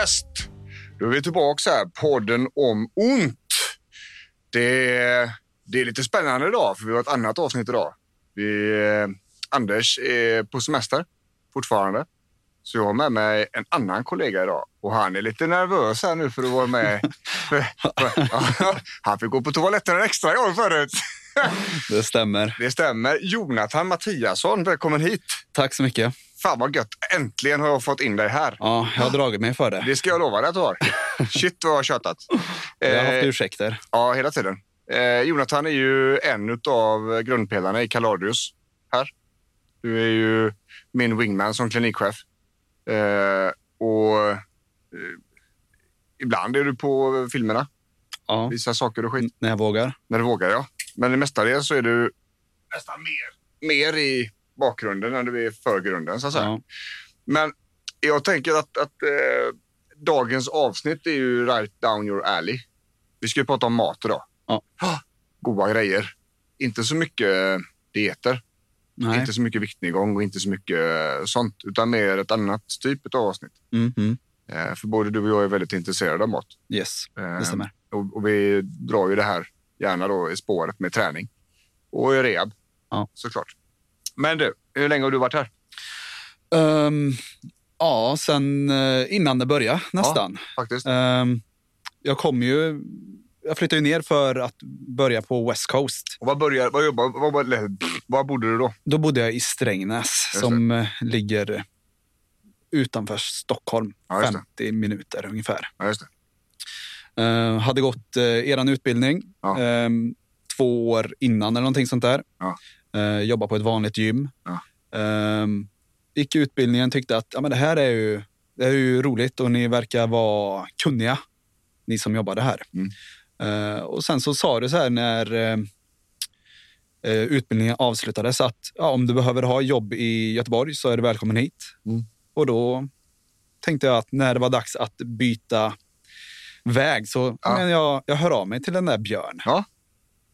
Visst. Då är vi tillbaka här, podden om ont. Det det är lite spännande idag, för vi har ett annat avsnitt idag. Vi, eh, Anders är på semester fortfarande. Så jag har med mig en annan kollega idag och han är lite nervös här nu för att vara med. Han fick gå på toaletten en extra gång förut. Det stämmer. Det stämmer. Jonathan Mattiasson, välkommen hit. Tack så mycket. Fan vad gött. Äntligen har jag fått in dig här. Ja, jag har dragit mig för det. Det ska jag lova dig att du har. Shit vad jag har tjatat. Jag har haft Eh, ursäkter. Ja, hela tiden. Eh, Jonathan är ju en av grundpelarna i Kaladius här. Du är ju min wingman som klinikchef. Eh, och eh, ibland är du på filmerna, Ja, visar saker och skit. när jag vågar. När du vågar, ja. Men i mestadels så är du nästan mer, mer i bakgrunden än du är förgrunden, så att säga. Ja. Men jag tänker att, att eh, dagens avsnitt är ju right down your alley. Vi ska ju prata om mat idag. Ja. Ah, Goda grejer. Inte så mycket dieter, Nej. inte så mycket viktnedgång och inte så mycket eh, sånt, utan mer ett annat typ av avsnitt. Mm, mm. Eh, för både du och jag är väldigt intresserade av mat. Yes, Eh, det stämmer. och, och vi drar ju det här gärna då i spåret med träning och i rehab, Ja. såklart. Men du, hur länge har du varit här? Ehm, ja, sen eh, innan det började nästan. Faktiskt. Ehm, jag kom ju... Jag flyttade ner för att börja på West Coast. Och vad börjar, vad jobbar, vad, vad, vad bodde du då? Då bodde jag i Strängnäs Just som eh, ligger utanför Stockholm. Ja, just det. 50 minuter ungefär. Ja, det. Uh, hade gått uh, eran utbildning Ja. ehm, två år innan eller någonting sånt där. Ja. Uh, jobba på ett vanligt gym. Ja. Ehm, gick utbildningen tyckte att ja, men det här är ju, det är ju roligt och ni verkar vara kunniga, ni som jobbade här. Mm. Eh, och sen så sa du så här när eh, eh, utbildningen avslutades att ja, om du behöver ha jobb i Göteborg så är du välkommen hit. Mm. Och då tänkte jag att när det var dags att byta väg så Ja. men jag, jag hör av mig till den där Björn. Ja.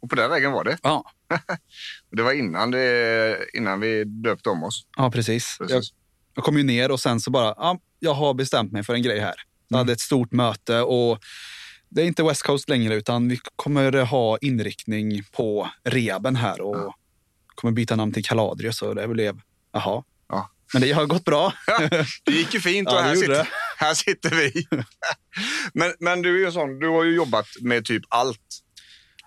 Och på den vägen var det. Ja, det var innan, det, innan vi döpte om oss. ja precis. Jag, Precis. jag kom ju ner och sen så bara, ja, jag har bestämt mig för en grej här. Jag Mm. hade ett stort möte och det är inte West Coast längre utan vi kommer ha inriktning på rehaben här och Ja. kommer byta namn till Kaladrius och det blev, jaha. Ja. Men det har gått bra. Det gick ju fint och Ja, här, sitter, här sitter vi. men, men du är ju sån, du har ju jobbat med typ allt.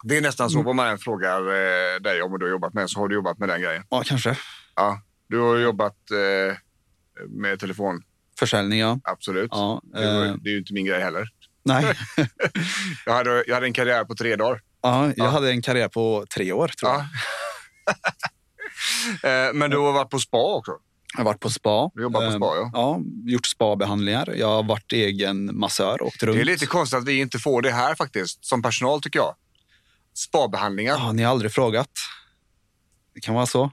Det är nästan Mm. så, vad man än frågar eh, dig om du har jobbat med, så har du jobbat med den grejen. Ja, kanske. Ja, du har jobbat eh, med telefon, Försäljning, ja. absolut. ja Det, var, eh, det är ju inte min grej heller. nej, Jag hade, jag hade en karriär på tre dagar. ja, jag Ja. hade en karriär på tre år tror jag. Ja. eh, men du har varit på spa också. Jag har varit på spa. Du jobbar på Eh, spa, ja. Ja, gjort spabehandlingar. Jag har varit egen massör, åkt runt. Det är lite konstigt att vi inte får det här faktiskt, som personal tycker jag. Spabehandlingar. Ja, ni har aldrig frågat. Det kan vara så.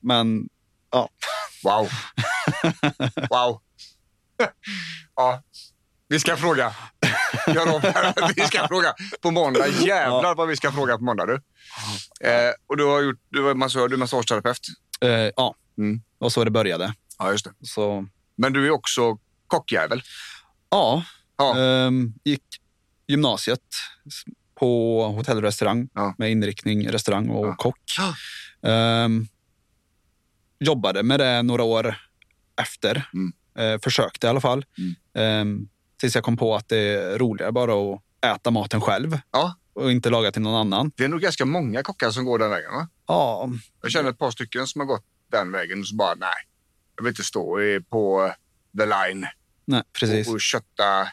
Men ja, Wow. Wow. ja, vi ska fråga. Jag lovar, vi ska fråga på måndag. Jävlar vad vi ska fråga på måndag du. Eh, och du har gjort, du är massör, du är massageterapeut. eh, ja. Mm. var så det började. Ja, just det. Så Men du är också kockjävel. ja, Ja. ehm, gick gymnasiet på hotell och restaurang Ja. med inriktning restaurang och Ja. kock. Ehm, jobbade med det några år efter. Mm. Eh, försökte i alla fall. Mm. Ehm, tills jag kom på att det är roligare bara att äta maten själv Ja, och inte laga till någon annan. det är nog ganska många kockar som går den vägen. Va? Ja, Jag känner ett par stycken som har gått den vägen och så bara, nej, jag vill inte stå på the line nej, precis. och, och kötta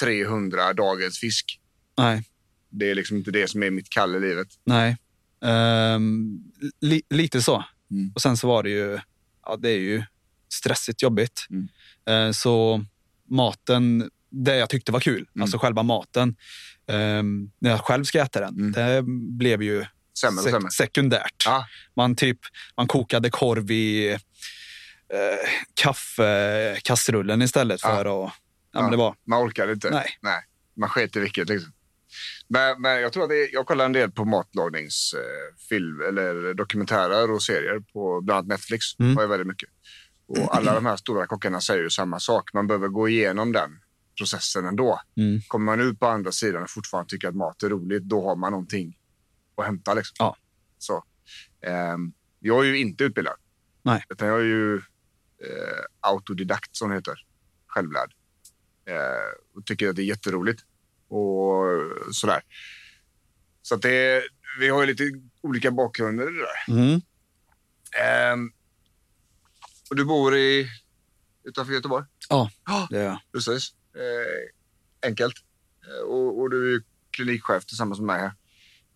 300 dagens fisk. Nej, Det är liksom inte det som är mitt kall i livet. nej. Ehm, li, lite så. Mm. Och sen så var det ju, ja, det är ju stressigt jobbigt. Mm. Eh, så maten, det jag tyckte var kul, Mm. alltså själva maten, ehm, när jag själv ska äta den, Mm. det blev ju Sämre sek- sämre. sekundärt. Ja. Man, typ, man kokade korv i eh, kaffekastrullen istället Ja. för att... Ja, Ja. Men det var, Man orkar inte. nej. Nej, man sket i vilket. Liksom. Men, men jag tror att det, jag kollar en del på matlagningsfilm eller dokumentärer och serier på bland annat Netflix. Mm. Har jag väldigt mycket. Och alla de här stora kockarna säger ju samma sak. Man behöver gå igenom den processen ändå. Mm. Kommer man ut på andra sidan och fortfarande tycker att mat är roligt, då har man någonting att hämta. Liksom. Ja. Så, ehm, jag är ju inte utbildad. Nej. Utan jag är ju eh, autodidakt, som det heter. Självlärd. Eh, och tycker att det är jätteroligt. Och sådär. Så att det, vi har ju lite olika bakgrunder i det där. Mm. Ehm, och du bor i, utanför Göteborg? Ja, det är jag. precis. Eh, enkelt. Eh, och, och du är klinikchef tillsammans med mig här.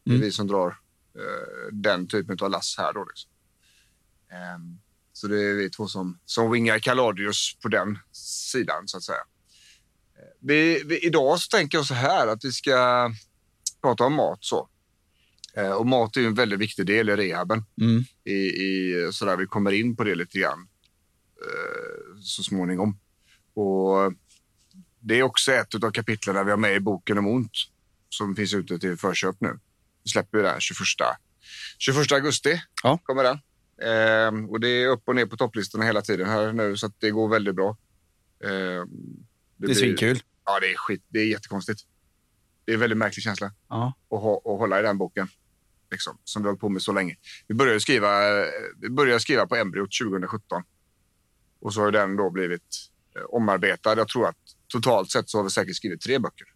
Det är Mm. vi som drar eh, den typen av lass här då. Liksom. Ehm, så det är vi två som, som wingar Kaladius på den sidan så att säga. Vi, vi, idag så tänker jag så här att vi ska prata om mat så. Eh, och mat är en väldigt viktig del i rehaben Mm. i, i sådär, vi kommer in på det lite grann eh, så småningom. Och det är också ett av kapitlen vi har med i boken om ont som finns ute till förköp nu. Vi släpper den 21, 21 augusti. Ja. kommer den. Ehm, och det är upp och ner på topplistorna hela tiden här nu så det går väldigt bra. Ehm, Det är svinkul. Ja, det är skit. Det är jättekonstigt. Det är en väldigt märklig känsla Ja. att, ha, att hålla i den boken. Liksom, som vi har hållit på med så länge. Vi började skriva, vi började skriva på embryot 2017. Och så har den då blivit eh, omarbetad. Jag tror att totalt sett så har vi säkert skrivit tre böcker.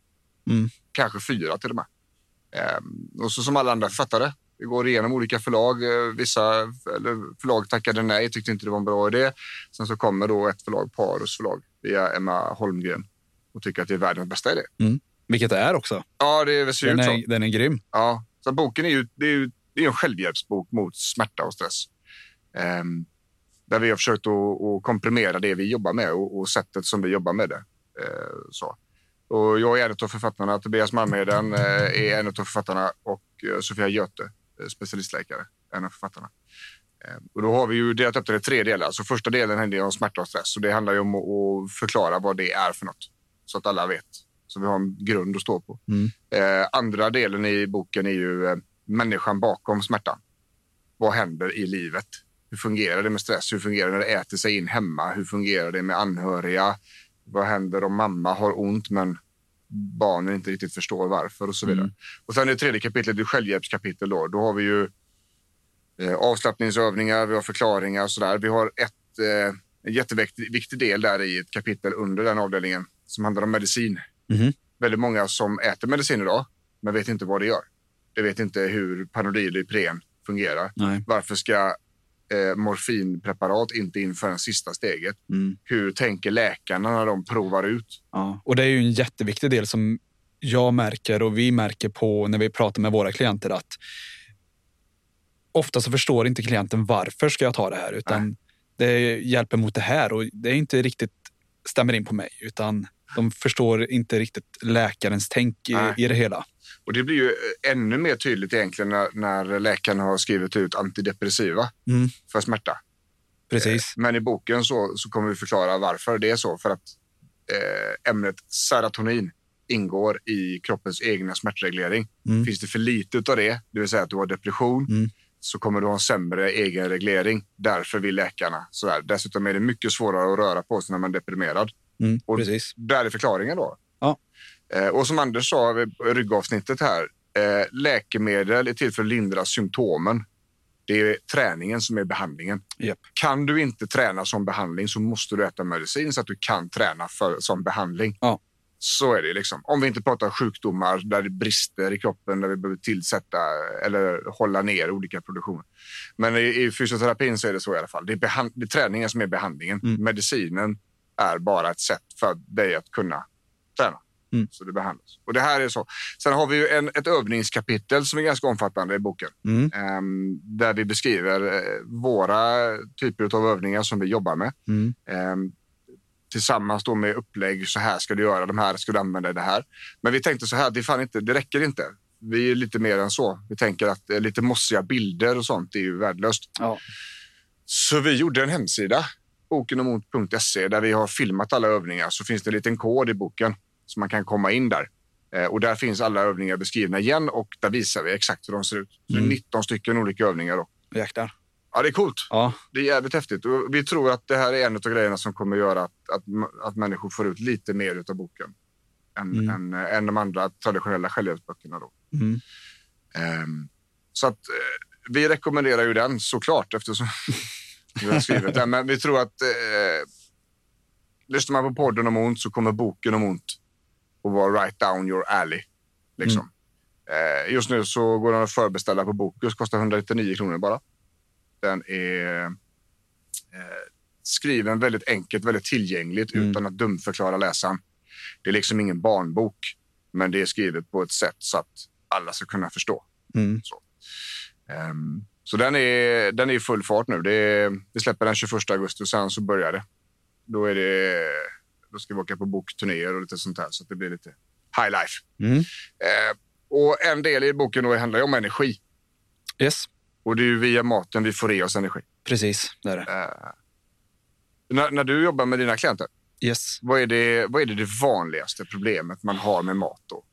Mm. Kanske fyra till och med. Ehm, och så som alla andra författare. Vi går igenom olika förlag. Eh, Vissa förlag tackade nej, tyckte inte det var en bra idé. Sen så kommer då ett förlag, Parus förlag, via Emma Holmgren och tycker att det är världens bästa idé. Vilket det är också. Ja, det ser Den ut så. är, den är grym. Ja, så boken är ju, det är ju det är en självhjälpsbok mot smärta och stress. Ehm, där vi har försökt att, att komprimera det vi jobbar med och, och sättet som vi jobbar med det. Ehm, så. Och jag är en av författarna. Tobias Malmheden eh, är en av författarna och eh, Sofia Göte, eh, specialistläkare, en av författarna. Ehm, och då har vi ju delat upp det i tre delar. Så första delen handlar om smärta och stress och det handlar ju om att, förklara vad det är för något så att alla vet. Så vi har en grund att stå på. Mm. Eh, andra delen i boken är ju eh, människan bakom smärtan. Vad händer i livet? Hur fungerar det med stress? Hur fungerar det när det äter sig in hemma? Hur fungerar det med anhöriga? Vad händer om mamma har ont men barnen inte riktigt förstår varför och så vidare. Mm. Och sen det tredje kapitlet, det självhjälpskapitel då. Då har vi ju eh, avslappningsövningar, vi har förklaringar och sådär. Vi har ett, eh, en jätteviktig viktig del där i ett kapitel under den avdelningen som handlar om medicin. Mhm. Väldigt många som äter medicin idag men vet inte vad det gör. De vet inte hur Panodil och Ipren fungerar. Nej. Varför ska eh, morfinpreparat inte in förrän sista steget? Mm. Hur tänker läkarna när de provar ut? Ja. Och det är ju en jätteviktig del som jag märker och vi märker på när vi pratar med våra klienter att ofta så förstår inte klienten varför ska jag ta det här utan det hjälper mot det här och det är inte riktigt stämmer in på mig utan de förstår inte riktigt läkarens tänk i, Nej. i det hela. Och det blir ju ännu mer tydligt egentligen när, när läkarna har skrivit ut antidepressiva Mm. för smärta. Precis. Men i boken så, så kommer vi förklara varför det är så. För att eh, ämnet serotonin ingår i kroppens egna smärtreglering. Mm. Finns det för lite av det, det vill säga att du har depression, Mm. Så kommer du ha en sämre egen reglering. Därför vill läkarna sådär. Dessutom är det mycket svårare att röra på sig när man är deprimerad. Mm. Och Precis. där är förklaringen då. Ja. Eh, och som Anders sa i ryggavsnittet här, eh, läkemedel är till för att lindra symptomen. Det är träningen som är behandlingen. Japp. Kan du inte träna som behandling så måste du äta medicin så att du kan träna för, som behandling. Ja. Så är det liksom. Om vi inte pratar sjukdomar där det brister i kroppen, där vi behöver tillsätta eller hålla ner olika produktioner. Men i, i fysioterapin så är det så i alla fall. Det är, behand- det är träningen som är behandlingen. Mm. Medicinen är bara ett sätt för dig att kunna träna. Mm. Så det behandlas. Och det här är så. Sen har vi ju en, ett övningskapitel som är ganska omfattande i boken. Mm. Ehm, där vi beskriver eh, våra typer av övningar som vi jobbar med. Mm. Tillsammans då med upplägg. Så här ska du göra, de här ska du använda det här. Men vi tänkte så här, det, fan inte, det räcker inte. Vi är lite mer än så. Vi tänker att eh, lite mossiga bilder och sånt är ju värdelöst. Ja. Så vi gjorde en hemsida, bokenomont.se, där vi har filmat alla övningar. Så finns det en liten kod i boken så man kan komma in där. Eh, och där finns alla övningar beskrivna igen och där visar vi exakt hur de ser ut. Så Mm. 19 stycken olika övningar. Då. Jäklar. Ja, det är coolt. Ja, Det är jävligt häftigt. Och vi tror att det här är en av grejerna som kommer göra att, att, att människor får ut lite mer av boken än, Mm. än, eh, än de andra traditionella självhjälpsböckerna. Då. mm. Ehm, så att eh, vi rekommenderar ju den såklart eftersom vi har skrivit den. Men vi tror att eh, lyssnar man på podden om ont så kommer boken om ont att vara right down your alley. Liksom. Eh, just nu så går den att förbeställa på Bokus, kostar 199 kronor bara. Den är eh, skriven väldigt enkelt, väldigt tillgängligt Mm. utan att dumförklara läsaren. Det är liksom ingen barnbok, men det är skrivet på ett sätt så att alla ska kunna förstå. Mm. Ehm, så den är, den är i full fart nu. Det vi släpper den 21 augusti och sen så börjar det. Då, är det, då ska vi åka på bokturnéer och lite sånt här så att det blir lite high life. Mm. Ehm, och en del i boken då handlar ju om energi. Yes, Och det är ju via maten vi får i oss energi. precis. Det är det. Ehm, när, när du jobbar med dina klienter, Yes. vad är, det, vad är det, det vanligaste problemet man har med mat då?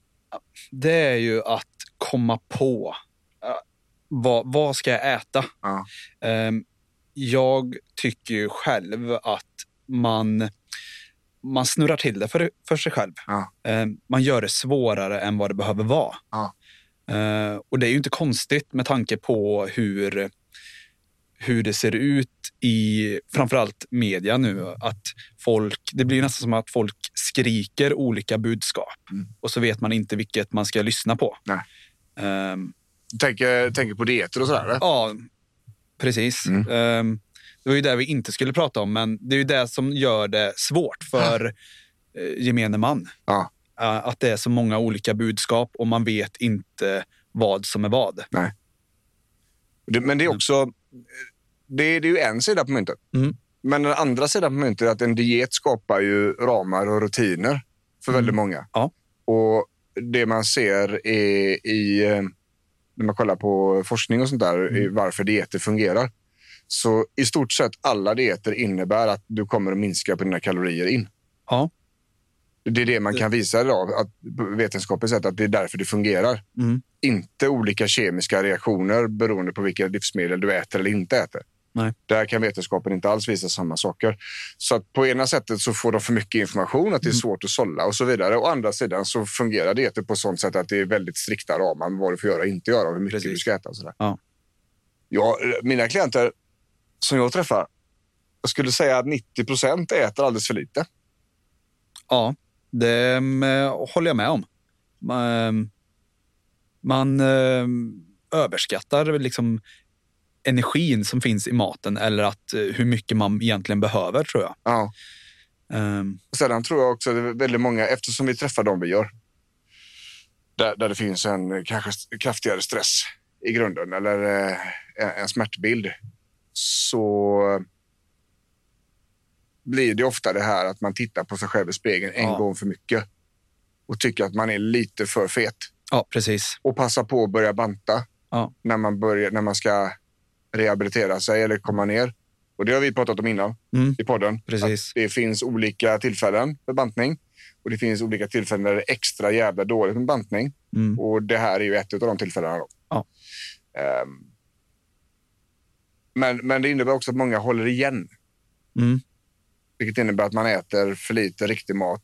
Det är ju att komma på eh, vad, vad ska jag äta? Ja. Ehm, jag tycker ju själv att man, man snurrar till det för, för sig själv. Ehm, man gör det svårare än vad det behöver vara. Ehm, och det är ju inte konstigt med tanke på hur, hur det ser ut i framförallt media nu. Att folk, det blir nästan som att folk skriker olika budskap Mm. och så vet man inte vilket man ska lyssna på. Nej. Du tänker, tänker på dieter och sådär? Ja, precis. Mm. Ehm, det var ju det vi inte skulle prata om, men det är ju det som gör det svårt för eh, gemene man. Ja. Eh, att det är så många olika budskap och man vet inte vad som är vad. Det, men det är också... Det, det är ju en sida på myntet. Mm. Men den andra sidan på myntet är att en diet skapar ju ramar och rutiner för Mm. väldigt många. Ja. Och det man ser är i... eh, När man kollar på forskning och sånt där, Mm. varför dieter fungerar. Så i stort sett alla dieter innebär att du kommer att minska på dina kalorier in. Ja. Det är det man kan visa idag, att vetenskapligt sett, att det är därför det fungerar. Mm. Inte olika kemiska reaktioner beroende på vilka livsmedel du äter eller inte äter. Nej. Där kan vetenskapen inte alls visa samma saker. Så på ena sättet så får de för mycket information, att det är Mm. svårt att sålla och så vidare. Å andra sidan så fungerar dieter på sånt sätt att det är väldigt strikta ramar med vad du får göra och inte göra och hur mycket Precis. du ska äta. Och sådär. Ja. Ja, mina klienter som jag träffar, jag skulle säga att 90 procent äter alldeles för lite. Ja, det eh, håller jag med om. Man, man eh, överskattar liksom energin som finns i maten eller att, eh, hur mycket man egentligen behöver, tror jag. Ja. Ehm, Och Sedan tror jag också det är väldigt många, eftersom vi träffar dem vi gör, där, där det finns en kanske kraftigare stress i grunden eller en, en smärtbild, så blir det ofta det här att man tittar på sig själv i spegeln en Ja. gång för mycket och tycker att man är lite för fet ja, precis. och passar på att börja banta Ja. när, man börjar, när man ska rehabilitera sig eller komma ner. Och Det har vi pratat om innan Mm, i podden. precis. Det finns olika tillfällen för bantning och det finns olika tillfällen där det är extra jävla dåligt med bantning. Mm, Och det här är ju ett av de tillfällena. Ja. Ehm, men, men det innebär också att många håller igen, mm, vilket innebär att man äter för lite riktig mat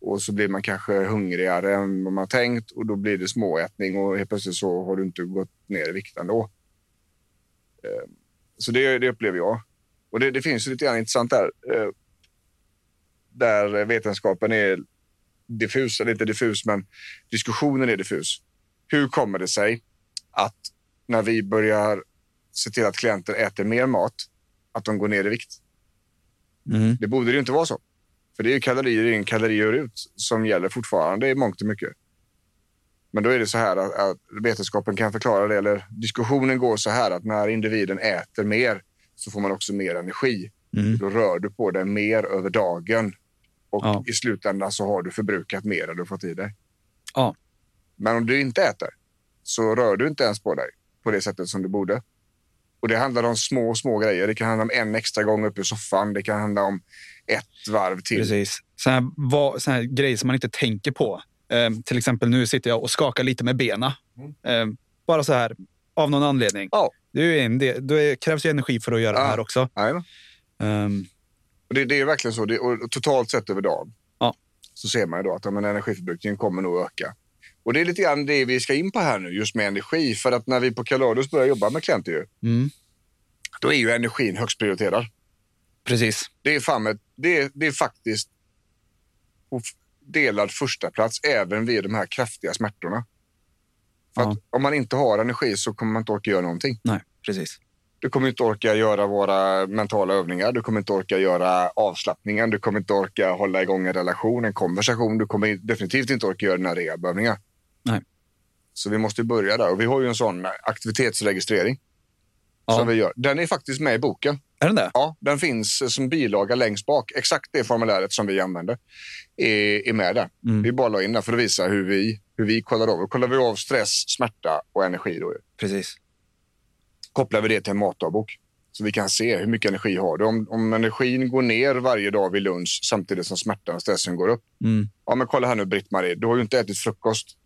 och så blir man kanske hungrigare än vad man tänkt och då blir det småätning och helt plötsligt så har du inte gått ner i vikt ändå. Ehm, så det, det upplever jag. Och det, det finns lite grann intressant där. Eh, där vetenskapen är diffus, eller inte diffus, men diskussionen är diffus. Hur kommer det sig att när vi börjar se till att klienter äter mer mat, att de går ner i vikt? Mm, Det borde ju inte vara så. För det är kalorier in, kalorier ut som gäller fortfarande i mångt och mycket. Men då är det så här att, att vetenskapen kan förklara det, eller diskussionen går så här att när individen äter mer så får man också mer energi. mm, Då rör du på dig mer över dagen och Ja. i slutändan så har du förbrukat mer än du fått i dig. Ja. Men om du inte äter så rör du inte ens på dig på det sättet som du borde. Och Det handlar om små, små grejer. Det kan handla om en extra gång upp i soffan. Det kan handla om ett varv till. precis. Såna här, vad, såna här grejer som man inte tänker på. Ehm, till exempel nu sitter jag och skakar lite med benen. Mm. Ehm, bara så här, av någon anledning. Ja. Det, är en del, det krävs ju energi för att göra Ja. det här också. Jajamän. Ehm, Och det, det är verkligen så. Det, och totalt sett över dagen Ja. så ser man ju då att ja, men energiförbrukningen kommer nog öka. Och det är lite grann det vi ska in på här nu, just med energi. För att när vi på Calodus börjar jobba med klienter, ju, mm, då är ju energin högst prioriterad. precis. Det är, fan det, är, det är faktiskt delad första plats även vid de här kraftiga smärtorna. För Ja. om man inte har energi så kommer man inte orka göra någonting. Nej, precis. Du kommer inte orka göra våra mentala övningar. Du kommer inte orka göra avslappningen. Du kommer inte orka hålla igång en relation, en konversation. Du kommer definitivt inte orka göra dina rehabövningar. Nej. Så vi måste börja där. Och vi har ju en sån aktivitetsregistrering Ja. som vi gör. Den är faktiskt med i boken. Är den det? Ja, den finns som bilaga längst bak. Exakt det formuläret som vi använder är, är med där. Mm. Vi bara la in den för att visa hur vi, hur vi kollar av. Då kollar vi av stress, smärta och energi. Då. Precis. Kopplar vi det till en matdagbok. Så vi kan se hur mycket energi har du. Om, om energin går ner varje dag vid lunch samtidigt som smärtan och stressen går upp. Mm. Ja, men kolla här nu Britt-Marie, du har ju inte ätit frukost.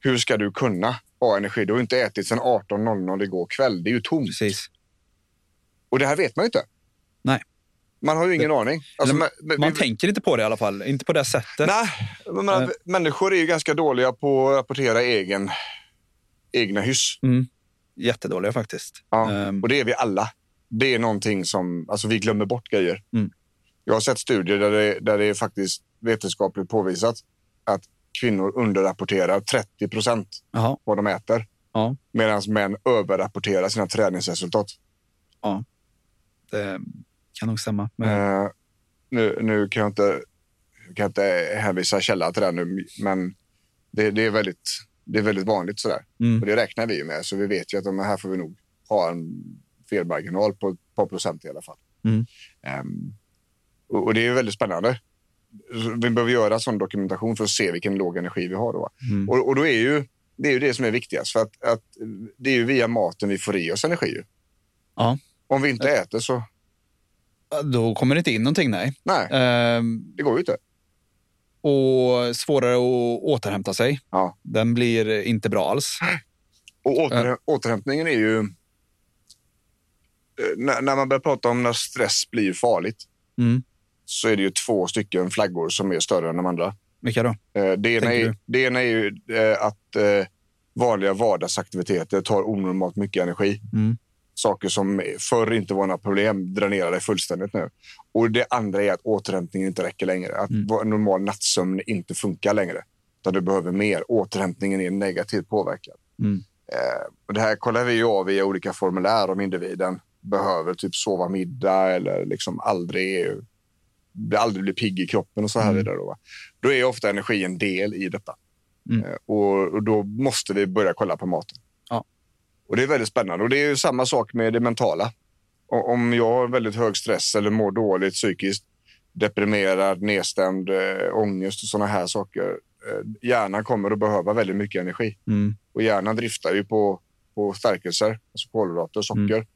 Hur ska du kunna ha energi? Du har inte ätit sedan 18.00 igår kväll. Det är ju tomt. Precis. Och det här vet man ju inte. Nej. Man har ju ingen aning. Alltså, men- men- Man vi- tänker inte på det i alla fall. Inte på det sättet. Nej, men, Eh. människor är ju ganska dåliga på att rapportera egen, egna hyss. Mm. Jättedåliga faktiskt. Ja. Ehm, Och det är vi alla. Det är någonting som, alltså vi glömmer bort grejer. Mm. Jag har sett studier där det, där det är faktiskt vetenskapligt påvisat att kvinnor underrapporterar 30 procent vad de äter. Ja. Medan män överrapporterar sina träningsresultat. Det kan nog stämma. Men, Eh, nu, nu kan jag inte, kan jag inte hänvisa källa till det här nu, men det, det, är väldigt, det är väldigt vanligt sådär. mm. Och det räknar vi ju med, så vi vet ju att de här får vi nog ha en felmarginal på ett par procent i alla fall. Mm. Ehm, och, och det är väldigt spännande. Vi behöver göra sån dokumentation för att se vilken låg energi vi har då. Mm. Och, och då är ju det är ju det som är viktigast, för att, att det är ju via maten vi får i oss energi. Ja. Om vi inte äter så, Då kommer det inte in någonting, nej. nej, Ehm, det går ju inte. och svårare att återhämta sig. Ja. Den blir inte bra alls. Och åter, återhämtningen är ju... eh, När, när man börjar prata om när stress blir farligt Mm. Så är det ju två stycken flaggor som är större än de andra. Vilka då? Eh, Det ena, är, det ena är ju eh, att eh, vanliga vardagsaktiviteter tar onormalt mycket energi. Mm. Saker som förr inte var några problem dränerar dig fullständigt nu. Och det andra är att återhämtningen inte räcker längre. Att Mm. normal nattsömn inte funkar längre. Utan du behöver mer. Återhämtningen är negativt påverkad. Mm. Eh, det här kollar vi av via olika formulär om individen behöver typ sova middag eller liksom aldrig, aldrig blir pigg i kroppen och så här Mm. vidare. Då, då är ofta energi en del i detta. Mm. Eh, och, och då måste vi börja kolla på maten. Ja. Och det är väldigt spännande. Och det är ju samma sak med det mentala. O- Om jag har väldigt hög stress eller mår dåligt psykiskt, deprimerad, nedstämd, äh, ångest och sådana här saker. Eh, hjärnan kommer att behöva väldigt mycket energi. Mm. Och hjärnan driftar ju på, på stärkelser, alltså kolhydrater, socker Mm.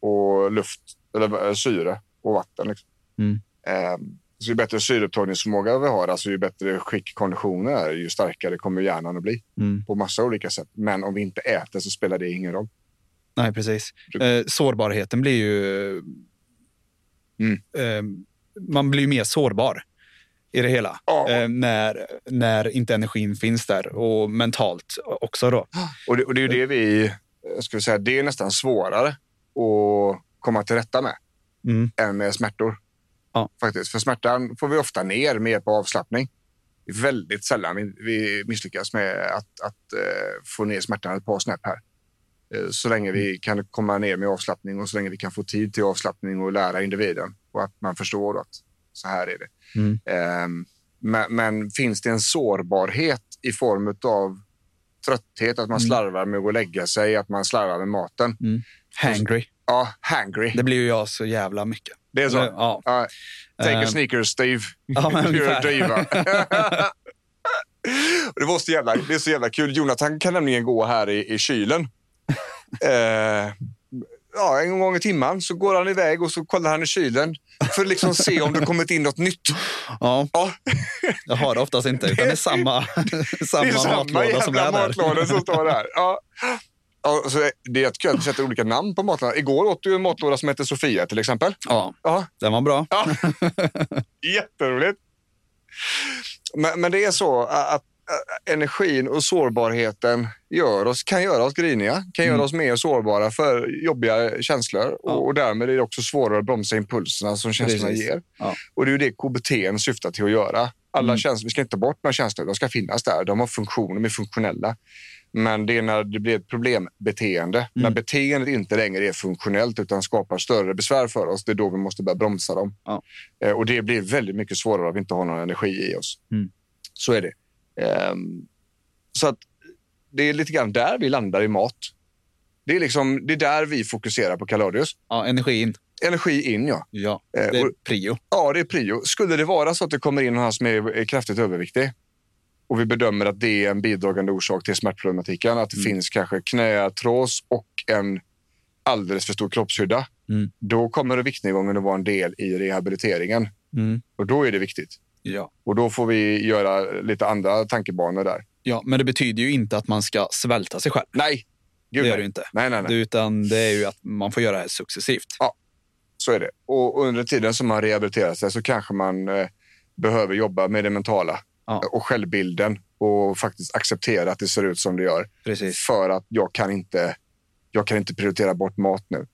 och luft, eller syre och vatten. Liksom. Mm. Ehm, så ju bättre syreupptagningsförmåga vi har, alltså ju bättre skick konditionen är, ju starkare kommer hjärnan att bli Mm. på massa olika sätt. Men om vi inte äter så spelar det ingen roll. Nej, precis. Eh, sårbarheten blir ju... Mm. Eh, man blir ju mer sårbar i det hela. Ja. Eh, när, när inte energin finns där. Och mentalt också då. Och det, och det är det vi, eh, ska säga, det är nästan svårare att komma till rätta med Mm. än med smärtor. Ja. Faktiskt. För smärtan får vi ofta ner med hjälp av avslappning. Det är väldigt sällan vi, misslyckas med att, att eh, få ner smärtan ett par snäpp här. Eh, så länge vi kan komma ner med avslappning och så länge vi kan få tid till avslappning och lära individen och att man förstår att så här är det. Mm. Ehm, men, men finns det en sårbarhet i form av trötthet, att man Mm. slarvar med att gå och lägga sig, att man slarvar med maten. Hangry. Ja, hangry. Det blir ju jag så jävla mycket. Det är så. Eller, Ja. Take a Ehm. sneaker, Steve. Ja, men You're diva. Det, var så jävla, det är så jävla kul. Jonathan kan nämligen gå här i, i kylen. Eh, ja, en gång i timmen så går han iväg och så kollar han i kylen för att liksom se om det kommit in något nytt. Ja, Ja, jag har det oftast inte. Utan det är samma, samma, det är samma matlåda som är där. som står där. Ja. Alltså, det är jättekul att vi sätter olika namn på matlådorna. Igår åt du en matlåda som heter Sofia till exempel. Ja, Ja, den var bra. Ja. Jätteroligt. Men, men det är så att, att energin och sårbarheten gör oss, kan göra oss griniga, kan göra Mm. oss mer sårbara för jobbiga känslor Ja. och, därmed är det också svårare att bromsa impulserna som känslorna Precis. ger. Ja. Och det är ju det KBT syftar till att göra. Alla Mm. känslor, vi ska inte ta bort några känslor, de ska finnas där. De har funktion, de är funktionella. Men det är när det blir ett problembeteende, när Mm. beteendet inte längre är funktionellt utan skapar större besvär för oss, det är då vi måste börja bromsa dem. Ja. Eh, Och det blir väldigt mycket svårare om vi inte har någon energi i oss. Mm. Så är det. Ehm, så att det är lite grann där vi landar i mat. Det är, liksom, det är där vi fokuserar på Kaladius. Ja, energin. Energi in, ja. Ja, Eh, det är prio. Ja, det är prio. Skulle det vara så att det kommer in någon som är är kraftigt överviktig och vi bedömer att det är en bidragande orsak till smärtproblematiken, att det Mm. finns kanske knäartros och en alldeles för stor kroppshydda, Mm. då kommer viktnedgången att vara en del i rehabiliteringen. Mm. Och då är det viktigt. Ja. Och då får vi göra lite andra tankebanor där. ja, men det betyder ju inte att man ska svälta sig själv. Nej, Gud, det gör nej. inte. Nej, nej, nej. Utan det är ju att man får göra det här successivt. Så är det. Och under tiden som man rehabiliterar sig så kanske man eh, behöver jobba med det mentala Ja. och självbilden och faktiskt acceptera att det ser ut som det gör. Precis. För att jag kan inte, jag kan inte prioritera bort mat nu.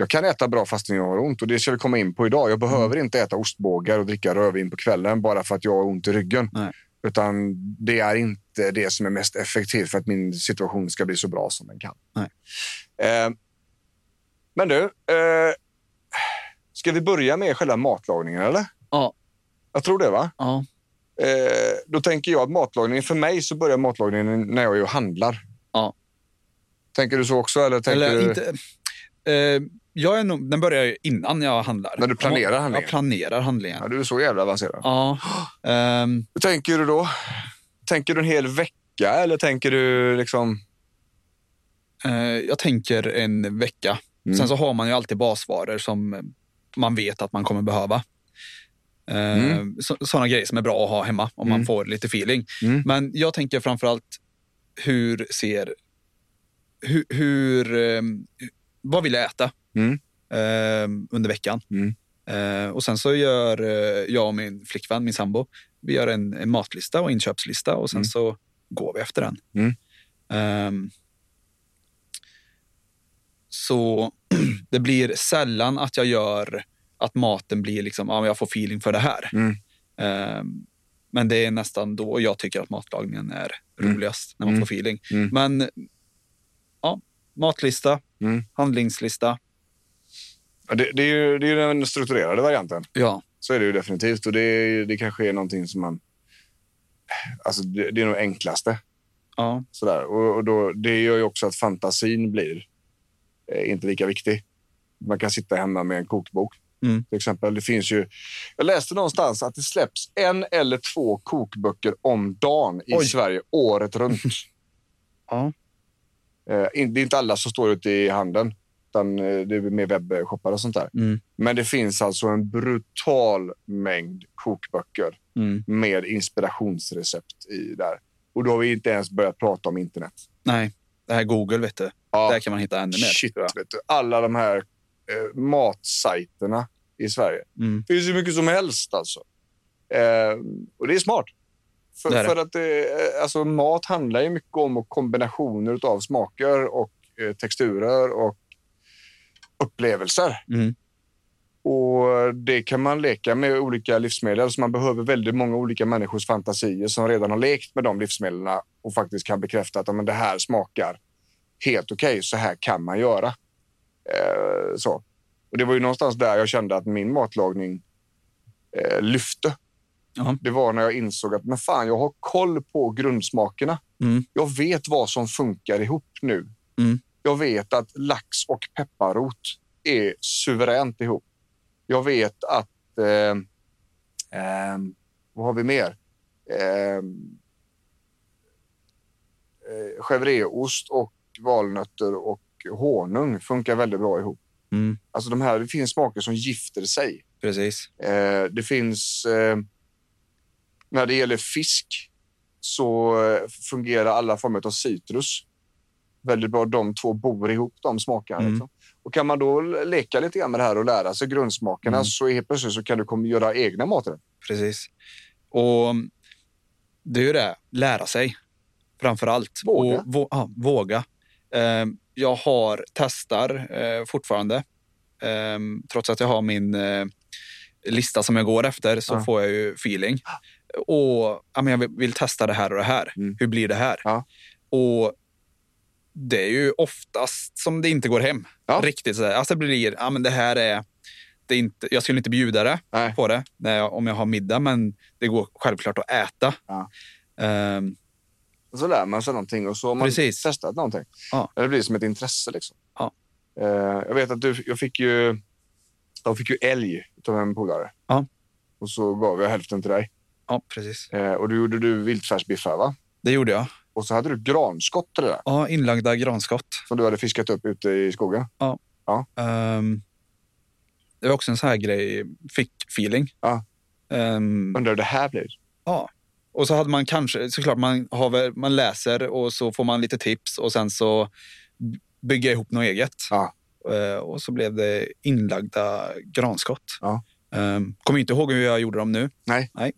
Jag kan äta bra fastän jag har ont och det ska vi komma in på idag. Jag behöver Mm. inte äta ostbågar och dricka rödvin på kvällen bara för att jag har ont i ryggen. Nej. Utan det är inte det som är mest effektivt för att min situation ska bli så bra som den kan. Eh, men du, eh, ska vi börja med själva matlagningen eller? Ja. Jag tror det va? Ja. Eh, då tänker jag att matlagningen, för mig så börjar matlagningen när jag är och handlar. Ja. Tänker du så också? Eller tänker Eller du... inte... Eh, jag är nog, den börjar ju innan jag handlar. När du planerar handlingen? Jag planerar handlingen. Ja, du är så jävla avancerad. Ja. Ehm, Hur tänker du då? Tänker du en hel vecka eller tänker du liksom... eh, jag tänker en vecka. Mm. Sen så har man ju alltid basvaror som man vet att man kommer behöva. Eh, Mm. så, sådana grejer som är bra att ha hemma om Mm. man får lite feeling. Mm. Men jag tänker framförallt hur ser... Hur, hur, eh, vad vill jag äta Mm. eh, under veckan? Mm. Eh, och sen så gör eh, jag och min flickvän, min sambo, vi gör en, en matlista och inköpslista och sen Mm. så går vi efter den. Ehm, så det blir sällan att jag gör att maten blir liksom, ja, jag får feeling för det här. Mm. Ehm, men det är nästan då jag tycker att matlagningen är Mm. roligast, när man Mm. får feeling. Men ja, matlista, handlingslista. Det, det, är ju, det är ju den strukturerade varianten. Ja, Så är det ju definitivt. Och det, det kanske är någonting som man... Alltså det, det är nog enklaste. ja, Sådär. Och, och då, det gör ju också att fantasin blir eh, inte lika viktig. Man kan sitta hemma med en kokbok. Mm. Till exempel. Det finns ju, jag läste någonstans att det släpps en eller två kokböcker om dagen i Oj. Sverige året runt. ja. eh, det är inte alla som står ute i handeln. Utan eh, det är mer webbshoppar och sånt där. Mm. Men det finns alltså en brutal mängd kokböcker Mm. med inspirationsrecept i där. Och då har vi inte ens börjat prata om internet. Nej, det här Google vet du. Ja. Där kan man hitta ännu mer. Shit, vet du. Alla de här eh, matsajterna i Sverige. Mm. Det finns ju mycket som helst alltså. Eh, och det är smart. För, Det är det. för att eh, alltså, mat handlar ju mycket om kombinationer av smaker och eh, texturer och upplevelser. Mm. Och Det kan man leka med olika livsmedel. Så man behöver väldigt många olika människors fantasier som redan har lekt med de livsmedlen och faktiskt kan bekräfta att men det här smakar helt okej. så här kan man göra. Eh, så. Och Det var ju någonstans där jag kände att min matlagning eh, lyfte. Ja. Det var när jag insåg att men fan, jag har koll på grundsmakerna. Mm. Jag vet vad som funkar ihop nu. Mm. Jag vet att lax och pepparrot är suveränt ihop. Jag vet att... Eh, eh, vad har vi mer? Eh, eh, chèvreost och valnötter och honung funkar väldigt bra ihop. Mm. Alltså de här, det finns smaker som gifter sig. Precis. Eh, det finns... Eh, när det gäller fisk så eh, fungerar alla former av citrus väldigt bra de två bor ihop, de smakerna. Mm. Liksom. Och kan man då leka lite grann med det här och lära sig grundsmakerna Mm. så helt plötsligt så kan du komma göra egna maträtter. Precis. Och det är ju det, lära sig framför allt. Våga. Och, vå, ja, våga. Eh, jag har, testar eh, fortfarande. Eh, trots att jag har min eh, lista som jag går efter så Ja. får jag ju feeling. Och ja, men jag vill, vill testa det här och det här. Mm. Hur blir det här? Ja. Och det är ju oftast som det inte går hem. Ja. Riktigt sådär. Alltså det blir, ja men det här är, det är inte, jag skulle inte bjuda det Nej. på det jag, om jag har middag, men det går självklart att äta. Ja. Och så lär man sig någonting och så har man Precis. testat någonting. Ja. Det blir som ett intresse. Liksom. Ja. Eh, jag vet att du, jag fick ju, jag fick ju älg av en polare. Ja. Och så gav jag hälften till dig. ja, precis. Eh, och då gjorde du viltfärsbiffar va? Det gjorde jag. Och så hade du granskott till det där. Ja, inlagda granskott. Som du hade fiskat upp ute i skogen. Ehm, det var också en sån här grej, fick feeling. Ja. Ehm, Undrar hur det här blir. ja. Och så hade man kanske, såklart man, har, man läser och så får man lite tips och sen så bygger jag ihop något eget. Ja. Eh, och så blev det inlagda granskott. Ja. Um, kommer inte ihåg hur jag gjorde dem nu. Nej. Nej.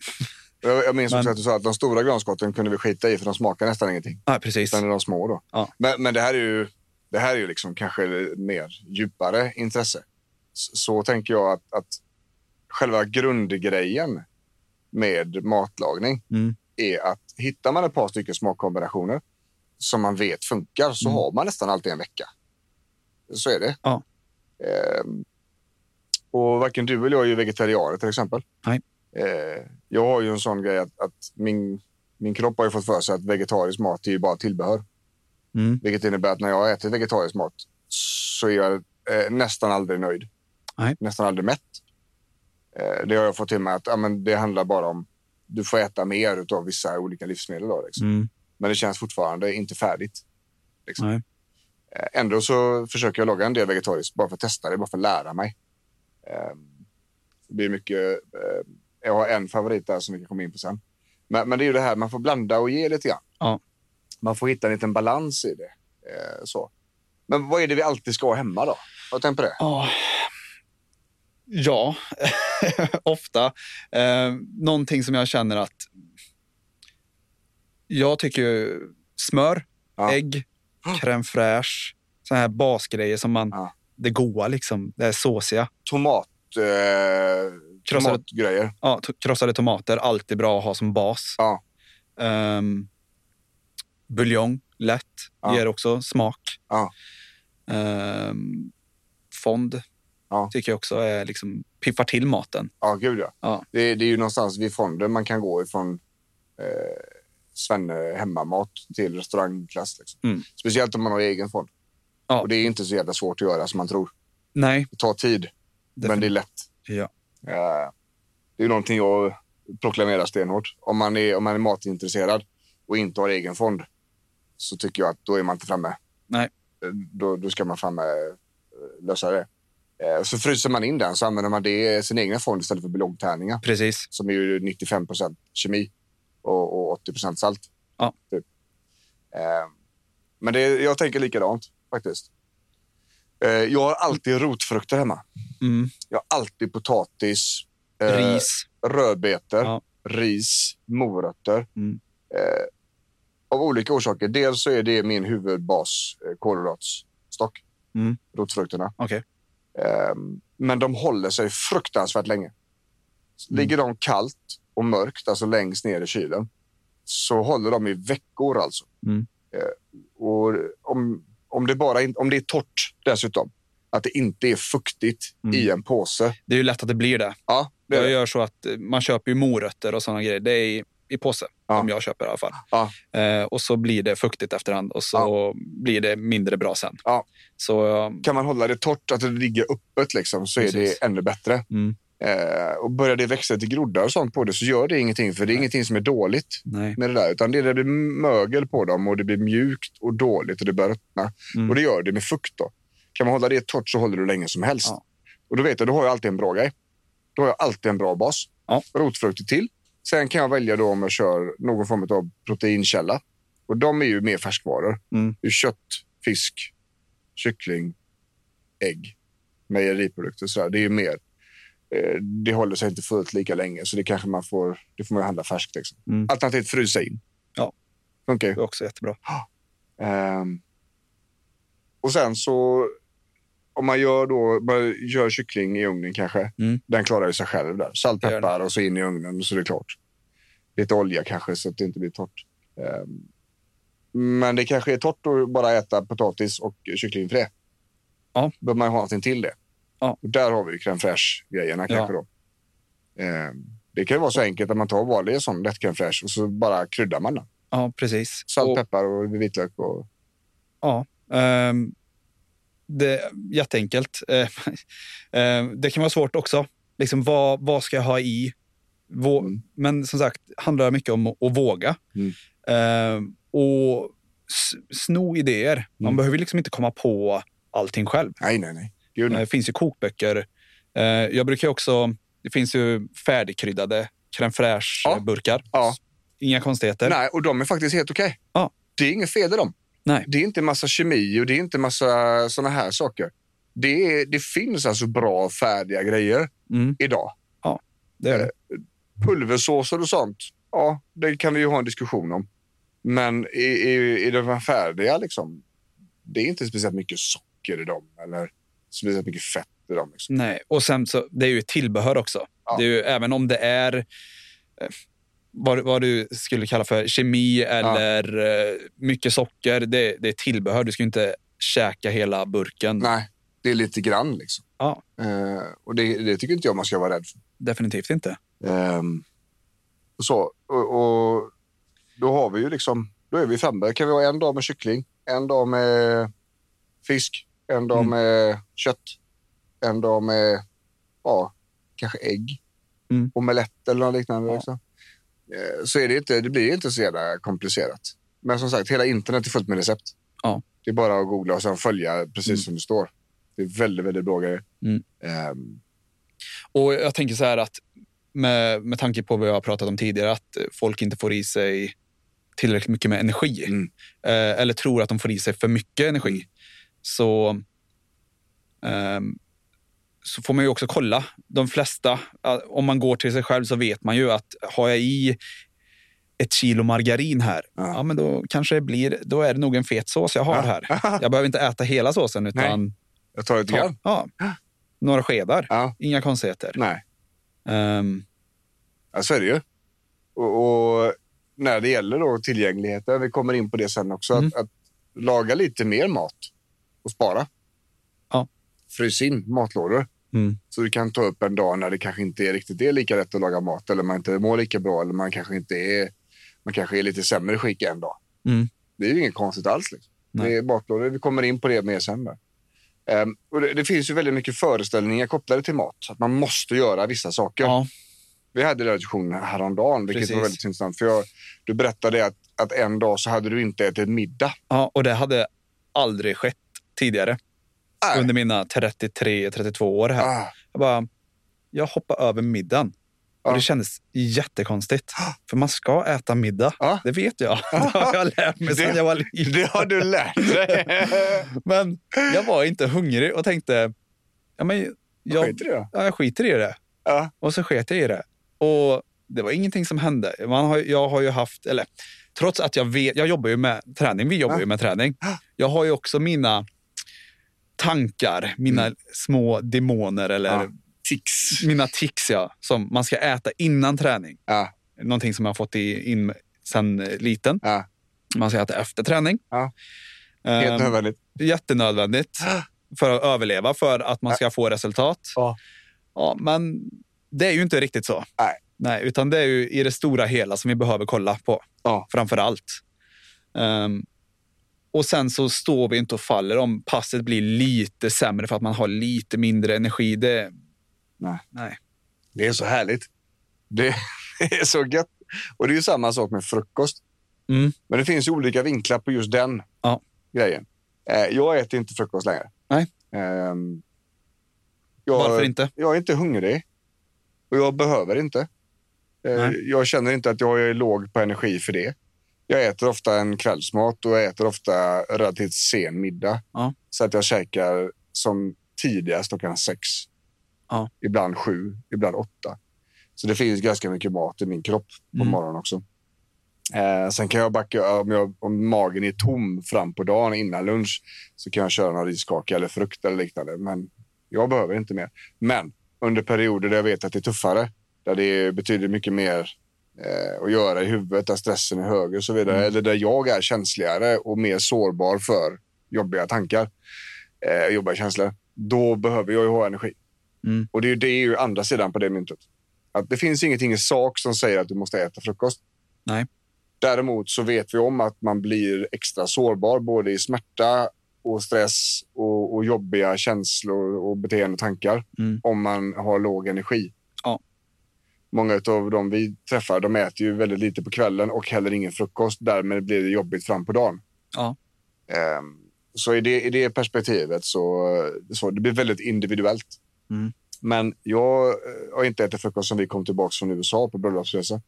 Jag, minns också Men- att du sa att de stora granskotten kunde vi skita i för de smakar nästan ingenting. Nej, precis. Utan är de små då. Ja. Men, men det här är ju, det här är ju liksom kanske mer djupare intresse. Så, så tänker jag att, att själva grundgrejen med matlagning Mm. är att hittar man ett par stycken smakkombinationer som man vet funkar så Mm. har man nästan alltid en vecka. Så är det. Ja. Ehm, och varken du eller jag är ju vegetarianer till exempel. Nej. Eh, jag har ju en sån grej att, att min, min kropp har ju fått för sig att vegetarisk mat är ju bara tillbehör. Mm. Vilket innebär att när jag äter vegetarisk mat så är jag eh, nästan aldrig nöjd. Nej. Nästan aldrig mätt. Eh, det har jag fått till mig att ja, men det handlar bara om du får äta mer av vissa olika livsmedel. Då, liksom. Mm. Men det känns fortfarande inte färdigt. Liksom. Eh, Ändå så försöker jag laga en del vegetariskt bara för att testa det, bara för att lära mig. Eh, Det blir mycket, eh, jag har en favorit där som vi kan komma in på sen. Men, men det är ju det här, man får blanda och ge lite grann. Ja. Man får hitta en liten balans i det. Eh, Så. Men vad är det vi alltid ska ha hemma då? Har du tänkt på det? Ja, ja ofta. Eh, någonting som jag känner att jag tycker smör, Ja. ägg, crème fraîche, såna här basgrejer som man, Ja. det goa liksom, det är såsiga. Tomat, eh, Krossade- tomatgrejer. Ja, krossade tomater, alltid bra att ha som bas. Ja. Um, buljong, lätt, Ja. ger också smak. Ja. Ehm, fond Ja. tycker jag också är liksom, piffar till maten. Ja, gud ja. Ja. Det, det är ju någonstans vid fonden man kan gå ifrån eh, Svenne hemmamat till restaurangklass. Liksom. Mm. Speciellt om man har egen fond. Ja. Och det är inte så jävla svårt att göra som man tror. Nej, Det tar tid, men det är lätt. Ja. Eh, det är någonting jag proklamerar stenhårt. Om man, är, om man är matintresserad och inte har egen fond så tycker jag att då är man inte framme. Nej. Eh, Då, då ska man framme eh, lösa det. Så fryser man in den så använder man det sin egna fond istället för buljongtärningar precis. som är ju 95% kemi och, och 80% salt. Ja. Typ. Men det, jag tänker likadant faktiskt. Eh, jag har alltid rotfrukter hemma. Mm. Jag har alltid potatis, eh, Ris. rödbetor, Ja. ris, morötter. Mm. Eh, av olika orsaker. Dels så är det min huvudbas, eh, kolhydratstock, Mm. rotfrukterna. Eh, men de håller sig fruktansvärt länge. Ligger de kallt och mörkt, alltså längst ner i kylen, så håller de i veckor alltså. Mm. Och om, om, det bara om det är torrt dessutom, att det inte är fuktigt Mm. i en påse. Det är ju lätt att det blir det. Ja, det är Jag det. gör så att eh, man köper ju morötter och sådana grejer. Det är i, i påse, Ja. som jag köper i alla fall. Ja. Eh, och så blir det fuktigt efterhand och så blir det mindre bra sen. Ja. Så eh, Kan man hålla det torrt, att det ligger öppet, liksom, så är Precis. det ännu bättre. mm, Eh, och börjar det växa till groddar och sånt på det så gör det ingenting, för det är Nej. ingenting som är dåligt nej. med det där. Utan det det blir mögel på dem och det blir mjukt och dåligt och det börjar ruttna. Mm. Och det gör det med fukt då. Kan man hålla det torrt så håller det länge som helst. Ja. Och då vet jag, då har jag alltid en bra grej. Då har jag alltid en bra bas. Ja. Rotfrukter till. Sen kan jag välja då om jag kör någon form av proteinkälla. Och de är ju mer färskvaror. Mm. Kött, fisk, kyckling, ägg, mejeriprodukter. Så där. Det är ju mer. Eh, det håller sig inte fullt lika länge, så det kanske man får. Det får man handla färskt. Liksom. Mm. Alternativt frysa in. Ja. Ju. Det är också jättebra. Ehm, och sen så om man gör då, man gör kyckling i ugnen kanske. Mm. Den klarar sig själv där. Salt, peppar och så in i ugnen och så är det klart. Lite olja kanske så att det inte blir torrt. Ehm, men det kanske är torrt att bara äta potatis och kycklingfilé. Ja. Behöver man ha någonting till det. Ja. Och där har vi ju crème fraîche-grejerna Ja. kanske då. Ehm, det kan ju vara så enkelt att man tar vanlig sån lätt crème fraîche och så bara kryddar man den. Ja, precis. Salt, Och- peppar och vitlök och Ja. ehm, det är jätteenkelt. Eh, ehm, det kan vara svårt också. Liksom, vad, vad ska jag ha i? Vå- Mm. Men som sagt, handlar mycket om att, våga. Mm. Ehm, och sno idéer. Man Mm. behöver liksom inte komma på allting själv. Nej, nej, nej. Nej. Det finns ju kokböcker. Eh, jag brukar också... Det finns ju färdigkryddade crème fraîche-burkar. Ja. Inga konstigheter. Nej, och de är faktiskt helt okej. Ja. Det är inget fel i dem. Nej. Det är inte massa kemi och det är inte massa såna här saker. Det, är, det finns alltså bra färdiga grejer Mm, idag. det är det. Pulversåser och sånt, ja, det kan vi ju ha en diskussion om. Men i, i, i de här färdiga, liksom, det är inte speciellt mycket socker i dem eller speciellt mycket fett i dem. Liksom. Nej, och sen så, det är ju tillbehör också. Ja. Det är ju, även om det är eh, vad, vad du skulle kalla för kemi eller eh, mycket socker, det, det är tillbehör. Du ska ju inte käka hela burken. Nej, det är lite grann liksom. Ja, Eh, och det, det tycker inte jag man ska vara rädd för. definitivt inte. Och så. Och, och då har vi ju liksom, då är vi framme. Kan vi ha en dag med kyckling, en dag med fisk, en dag Mm. med kött, en dag med, ja, kanske ägg, Mm. omelett eller något liknande. Ja. Också. Eh, Så är det inte, det blir inte så jävla komplicerat. Men som sagt, hela internet är fullt med recept. Ja. Det är bara att googla och sen följa precis Mm. som det står. Det är väldigt, väldigt bra grejer. Mm. Ehm, Och jag tänker så här att med, med tanke på vad jag har pratat om tidigare, att folk inte får i sig tillräckligt mycket med energi. Mm. Eh, eller tror att de får i sig för mycket energi. Så, ehm, så får man ju också kolla. De flesta, om man går till sig själv så vet man ju att har jag i ett kilo margarin här, Ja. ja. men då kanske det blir, då är det nog en fet sås jag har här. Jag behöver inte äta hela såsen utan Jag tar ta, grann. ja, några skedar. Ja. Inga konstigheter. Nej. Ehm, Ja, så är det ju. Och, och när det gäller då tillgängligheten, vi kommer in på det sen också, Mm. att, att laga lite mer mat och spara. Ja. Frys in matlådor. Mm. Så du kan ta upp en dag när det kanske inte är riktigt är lika lätt att laga mat eller man inte mår lika bra eller man kanske inte är, man kanske är lite sämre skick en dag. Mm. Det är ju inget konstigt alls. Liksom. Det är matlådor, vi kommer in på det mer sen. Ehm, och det, det finns ju väldigt mycket föreställningar kopplade till mat. Att man måste göra vissa saker. ja, Vi hade den diskussionen häromdagen, vilket Precis. var väldigt intressant. För jag, du berättade att, att en dag så hade du inte ätit middag. ja, och det hade aldrig skett tidigare Nej. under mina 33-32 år här. Ah, Jag bara, jag hoppade över middagen. Och det kändes jättekonstigt. För man ska äta middag. Ja. Det vet jag. Det har jag lärt mig sedan jag var liten. det har du lärt dig. Men jag var inte hungrig och tänkte, ja, men jag, Skit i det då. ja, jag skiter i det. Ja. Och så sket jag i det. Och det var ingenting som hände. Man har, jag har ju haft, eller trots att jag vet, jag jobbar ju med träning, vi jobbar Ja. ju med träning. Jag har ju också mina tankar, mina små demoner eller Mm. Ja. Tics. mina tics ja, som man ska äta innan träning. Ja, Någonting som jag har fått in sen eh, liten. ja. Man ska äta efter träning. Ja. Helt Ehm, nödvändigt. jättenödvändigt för att överleva, för att man ska få resultat. Ja. Men det är ju inte riktigt så. Nej. Nej, utan det är ju i det stora hela som vi behöver kolla på. Ja. Framför allt. Ehm, och sen så står vi inte och faller om passet blir lite sämre för att man har lite mindre energi. Det, Nej. nej. Det är så härligt. Det är så gött. Och det är ju samma sak med frukost. Mm. Men det finns ju olika vinklar på just den Ja. grejen. Eh, jag äter inte frukost längre. Nej. Ehm, jag, Varför inte? Jag är inte hungrig och jag behöver inte. Eh, Nej. jag känner inte att jag är låg på energi för det. Jag äter ofta en kvällsmat och jag äter ofta relativt sen middag. Ja. Så att jag käkar som tidigast klockan sex. Ja. Ibland sju, ibland åtta. Så det finns ganska mycket mat i min kropp på Mm. morgonen också. Eh, sen kan jag backa, om, jag, om magen är tom fram på dagen innan lunch så kan jag köra någon riskaka eller frukt eller liknande. Men jag behöver inte mer. Men under perioder där jag vet att det är tuffare, där det betyder mycket mer eh, att göra i huvudet, där stressen är högre och så vidare, Mm. eller där jag är känsligare och mer sårbar för jobbiga tankar, eh, jobbiga känslor, då behöver jag ju ha energi. Mm. Och det är ju, det är ju andra sidan på det myntet. Att det finns ingenting i sak som säger att du måste äta frukost. Nej. Däremot så vet vi om att man blir extra sårbar både i smärta och stress och, och jobbiga känslor och beteende och tankar Mm. om man har låg energi. Många av de vi träffar de äter ju väldigt lite på kvällen och heller ingen frukost. Därmed blir det jobbigt fram på dagen. Ja. Ehm, så i det, i det perspektivet så, så det blir väldigt individuellt. Mm. Men jag eh, har inte ätit frukost sen vi kom tillbaka från USA på bröllopsresa.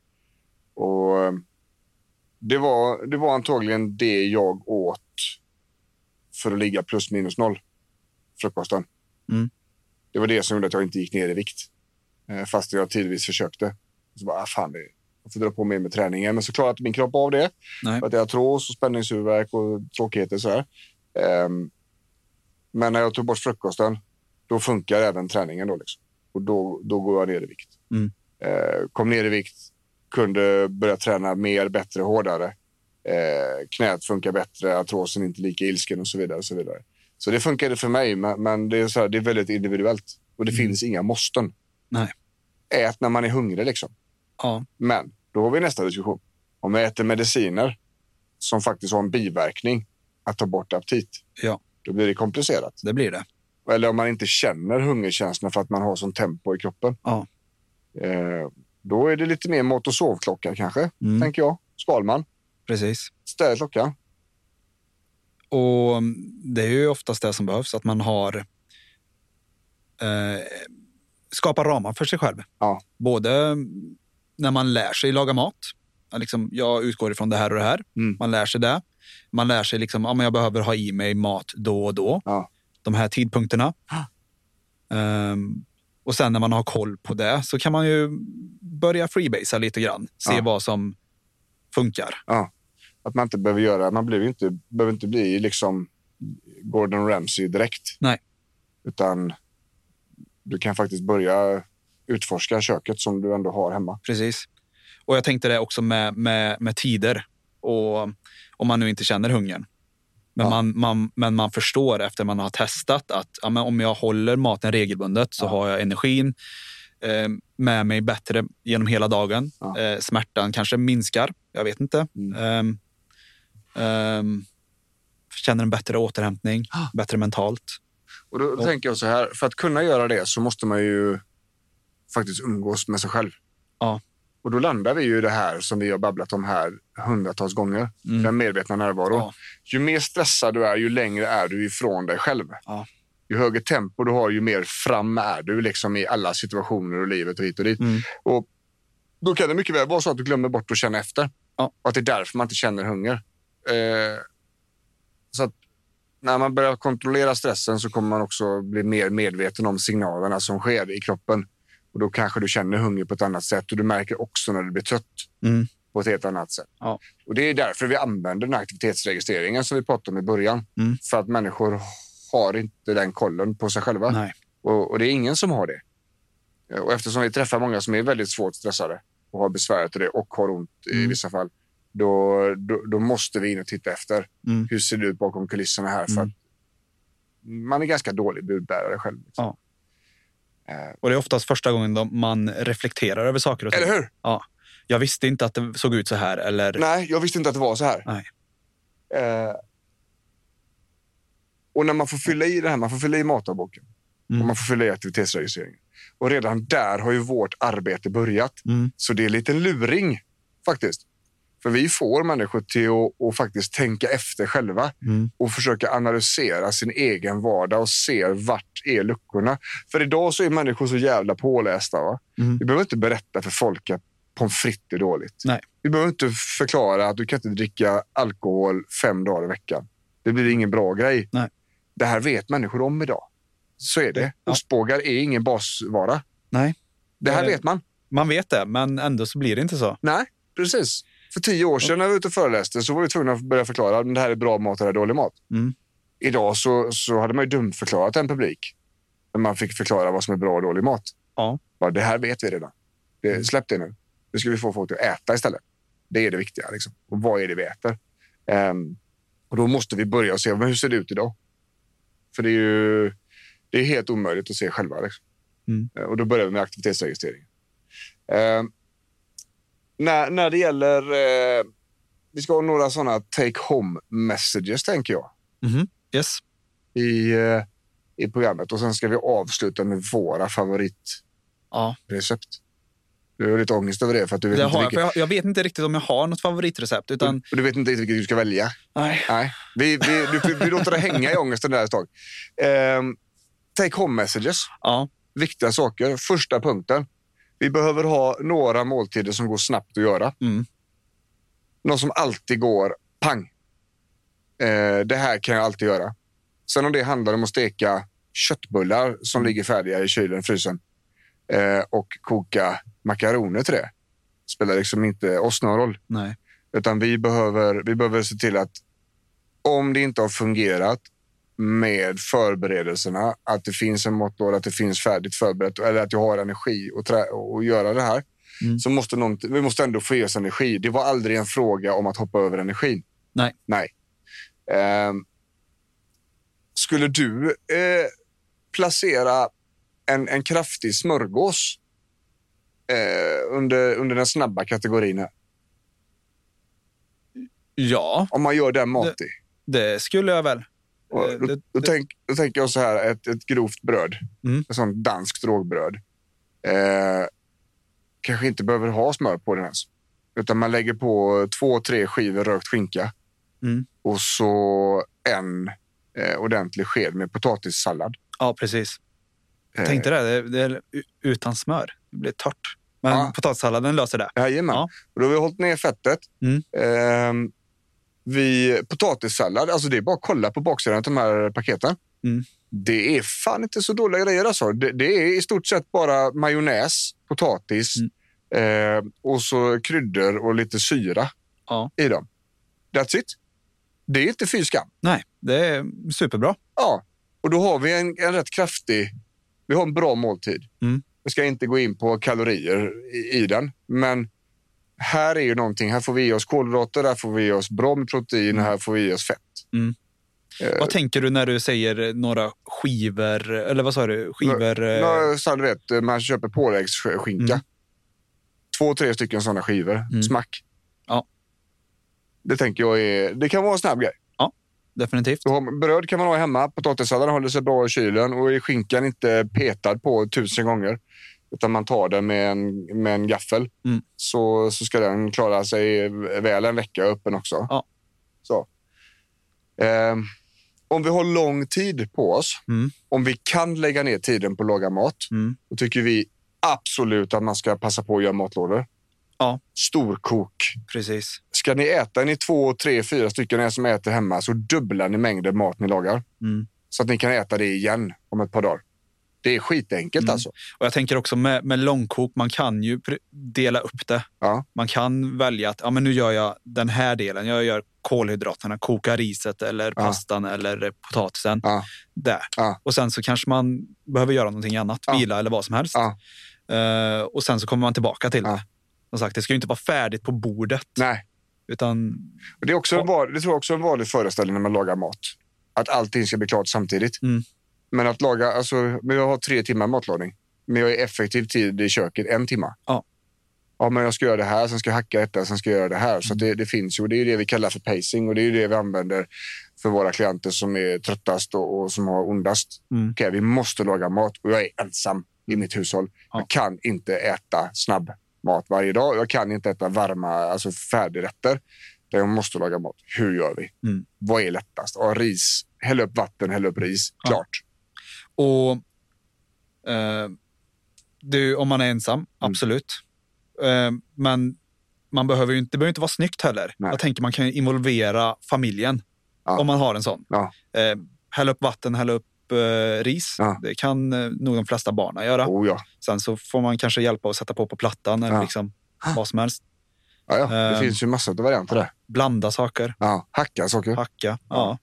Och eh, det var, det var antagligen det jag åt för att ligga plus minus noll. Frukosten. Mm. Det var det som gjorde att jag inte gick ner i vikt. Eh, Fast jag tidvis försökte. Så bara, ah, fan, jag får dra på mer med träningen. Men så klarade inte min kropp av det. Nej. För att jag har artros och spänningshuvudvärk och tråkigheter. Så här. Ehm, men när jag tog bort frukosten, då funkar även träningen. Då, liksom. Och då, då går jag ner i vikt. Mm. Eh, kom ner i vikt, kunde börja träna mer, bättre, hårdare. Eh, knät funkar bättre, artrosen inte lika ilsken och så vidare. Och så, vidare. så det funkade för mig, men, men det, är så här, det är väldigt individuellt. Och det Mm. finns inga måsten. Nej. Ät när man är hungrig. Liksom. Ja. Men då har vi nästa diskussion. Om jag äter mediciner som faktiskt har en biverkning att ta bort aptit, Ja. då blir det komplicerat. Det blir det. Eller om man inte känner hungerkänslorna för att man har sån tempo i kroppen. Ja. Eh, då är det lite mer mat och sovklocka kanske, Mm. tänker jag. Skalman, Precis. ställ klockan. Och det är ju oftast det som behövs, att man har eh, skapar ramar för sig själv. Ja. Både när man lär sig laga mat. Ja, Liksom, jag utgår ifrån det här och det här. Mm. Man lär sig det. Man lär sig liksom, ja, men jag behöver ha i mig mat då och då. Ja. De här tidpunkterna. Ehm, och sen när man har koll på det så kan man ju börja freebasea lite grann. Se Ja. vad som funkar. Att man inte behöver göra, man blir inte, behöver inte bli liksom Gordon Ramsay direkt. Nej. Utan du kan faktiskt börja utforska köket som du ändå har hemma. Precis. Och jag tänkte det också med, med, med tider. Och om man nu inte känner hungern. Men, Ja. man, man, men man förstår efter man har testat att ja, om jag håller maten regelbundet så Ja. har jag energin eh, med mig bättre genom hela dagen. Eh, smärtan kanske minskar. Jag vet inte. Mm. Ehm, ehm, känner en bättre återhämtning, Ah. bättre mentalt. Och då, då tänker jag så här, för att kunna göra det så måste man ju faktiskt umgås med sig själv. Ja. Och då landar vi ju i det här som vi har babblat om här hundratals gånger. Mm. Den medvetna närvaro. Ja. Ju mer stressad du är, ju längre är du ifrån dig själv. Ja. Ju högre tempo du har, ju mer fram är du liksom i alla situationer och livet och hit och dit. Mm. Och då kan det mycket väl vara så att du glömmer bort att känna efter. Ja. Och att det är därför man inte känner hunger. Eh, när man börjar kontrollera stressen så kommer man också bli mer medveten om signalerna som sker i kroppen. Och då kanske du känner hunger på ett annat sätt och du märker också när du blir trött Mm. på ett helt annat sätt. Ja. Och Det är därför vi använder den aktivitetsregistreringen som vi pratade om i början. Mm. För att människor har inte den kollen på sig själva. Och, och det är ingen som har det. Och eftersom vi träffar många som är väldigt svårt stressade och har besväret i det och har ont i Mm. vissa fall, då, då, då måste vi in och titta efter. Mm. Hur ser det ut bakom kulisserna här? För Mm. att man är ganska dålig budbärare själv. Liksom. Ja. Eh, Och det är oftast första gången man reflekterar över saker och ting. eller hur? Jag visste inte att det såg ut så här. Eller... Nej, jag visste inte att det var så här. Nej. Eh, och när man får fylla i det här, man får fylla i matdagboken Mm. och man får fylla i aktivitetsregistreringen. Och redan där har ju vårt arbete börjat. Mm. Så det är en liten luring faktiskt. För vi får människor till att, att faktiskt tänka efter själva Mm. och försöka analysera sin egen vardag och se vart är luckorna. För idag så är människor så jävla pålästa. Va? Mm. Vi behöver inte berätta för folk att pommes frites är dåligt. Nej. Vi behöver inte förklara att du kan inte dricka alkohol fem dagar i veckan. Det blir ingen bra grej. Nej. Det här vet människor om idag. Så är det. Ja. Ostbågar är ingen basvara. Nej, Det här Eh. vet man. man vet det, men ändå så blir det inte så. Nej, precis. För tio år sedan när vi var ute och föreläste så var vi tvungna att börja förklara att det här är bra mat och det här är dålig mat. Mm. Idag så, så hade man ju dumförklarat en publik. När man fick förklara vad som är bra och dålig mat. Ja. Ja, det här vet vi redan. Det, släpp det nu. Nu ska vi få folk att äta istället. Det är det viktiga. Liksom. Och vad är det vi äter? Ehm, och då måste vi börja och se hur ser det ut idag. För det är ju det är helt omöjligt att se själva. Liksom. Mm. Eh, Och då börjar vi med aktivitetsregistrering. Ehm, när, när det gäller... Eh, vi ska ha några sådana take home messages, tänker jag, Mhm. Yes. i, eh, i programmet. Och sen ska vi avsluta med våra favoritrecept. Ja, Du har lite ångest över det för att du vet, det inte, har vilket, jag, jag vet inte riktigt om jag har något favoritrecept. Utan, och du vet inte riktigt vilket du ska välja. nej. Nej, vi, vi, du, vi låter det hänga i ångesten där ett tag. Ehm, take home messages. Ja, Viktiga saker. Första punkten. Vi behöver ha några måltider som går snabbt att göra. Mm. Något som alltid går pang. Eh, det här kan jag alltid göra. Sen om det handlar om att steka köttbullar som ligger färdiga i kylen, frysen eh, och koka makaroner till det. Spelar liksom inte oss någon roll. nej. Utan vi behöver, vi behöver se till att om det inte har fungerat med förberedelserna, att det finns en matlåda, att det finns färdigt förberett eller att jag har energi att, trä, att göra det här. Mm. Så måste någon, vi måste ändå få i oss energi. Det var aldrig en fråga om att hoppa över energin. Nej. Nej. Ehm, skulle du eh, placera en, en kraftig smörgås eh, under, under den snabba kategorin här? Ja, Om man gör den matig. det skulle jag väl. Och Eh, då, det- då, det- tänk, då tänker jag så här, ett, ett grovt bröd. Mm. Ett sånt danskt rågbröd. Eh, kanske inte behöver ha smör på den ens. Utan man lägger på två, tre skivor rökt skinka. Mm. Och så en eh, ordentlig sked med potatissallad. Ja, precis. Jag Eh, tänkte det, det, det är utan smör. Det blir torrt. Men Ja. potatissalladen löser det. Jajamän. Ja. Och då har vi hållit ner fettet. Mm. Eh, vi, potatissallad, alltså det är bara att kolla på baksidan av de här paketen. Mm. Det är fan inte så dåliga grejer alltså. Det, det är i stort sett bara majonnäs, potatis Mm. eh, och så kryddor och lite syra Ja. i dem. That's it. Det är inte fy skam. Nej, det är superbra. Ja, och då har vi en, en rätt kraftig... Vi har en bra måltid. Mm. Jag ska inte gå in på kalorier i, i den, men här är ju någonting. Här får vi i oss kolhydrater, här får vi i oss bra med protein och här får vi i oss fett. Mm. Eh, Vad tänker du när du säger några skivor, eller vad sa du? Skivor? eh, Nå, så du vet, man köper påläggsskinka. Mm. Två, tre stycken sådana skivor. Mm. Smack. Ja. Det tänker jag är, det kan vara en snabb grej. Definitivt. Då har bröd kan man ha hemma. Potatissalladen håller sig bra i kylen och är skinkan inte petad på tusen gånger. Utan man tar den med en, med en gaffel. Mm. Så, så ska den klara sig väl en vecka öppen också. Ja. Så. Ehm, om vi har lång tid på oss, Mm. om vi kan lägga ner tiden på att laga mat, Mm. då tycker vi absolut att man ska passa på att göra matlådor. Ja. Storkok. Precis. Ska ni äta, ni två, tre, fyra stycken är som äter hemma, så dubblar ni mängden mat ni lagar. Mm. Så att ni kan äta det igen om ett par dagar. Det är skitenkelt Mm. alltså. Och jag tänker också med, med långkok, man kan ju dela upp det. Ja. Man kan välja att ja, men nu gör jag den här delen. Jag gör kolhydraterna, kokar riset eller Ja. pastan eller potatisen. Ja. Där. Och sen så kanske man behöver göra någonting annat, vila eller vad som helst. Eh, och sen så kommer man tillbaka till det. Som sagt, det ska ju inte vara färdigt på bordet. Nej. Utan, Det, är också en det tror jag också är en vanlig föreställning när man lagar mat. Att allting ska bli klart samtidigt. Mm. Men att laga, alltså, men jag har tre timmar matlagning. Men jag är effektiv tid i köket en timme. Ja. Ja, men jag ska göra det här, sen ska jag hacka detta, sen ska jag göra det här. Så det, det finns ju. och Det är det vi kallar för pacing och det är det vi använder för våra klienter som är tröttast och, och som har ondast. Mm. Okej, vi måste laga mat och jag är ensam i mitt hushåll. Ja. Jag kan inte äta snabbmat varje dag. Jag kan inte äta varma, alltså färdigrätter. Jag måste laga mat. Hur gör vi? Mm. Vad är lättast? Ja, ris. Häll upp vatten, häll upp ris. Ja. Och eh, du, om man är ensam, absolut. Eh, men man behöver ju inte, det behöver inte vara snyggt heller. Nej. Jag tänker man kan involvera familjen Ja. om man har en sån. Ja. Eh, hälla upp vatten, hälla upp eh, ris. Ja. Det kan eh, nog de flesta barnen göra. Oh, ja. Sen så får man kanske hjälpa att sätta på på plattan eller liksom vad som helst. Ja, ja. Det Ehm. finns ju massor av varianter där. Blanda saker, Ja. Hacka saker. hacka. Ja.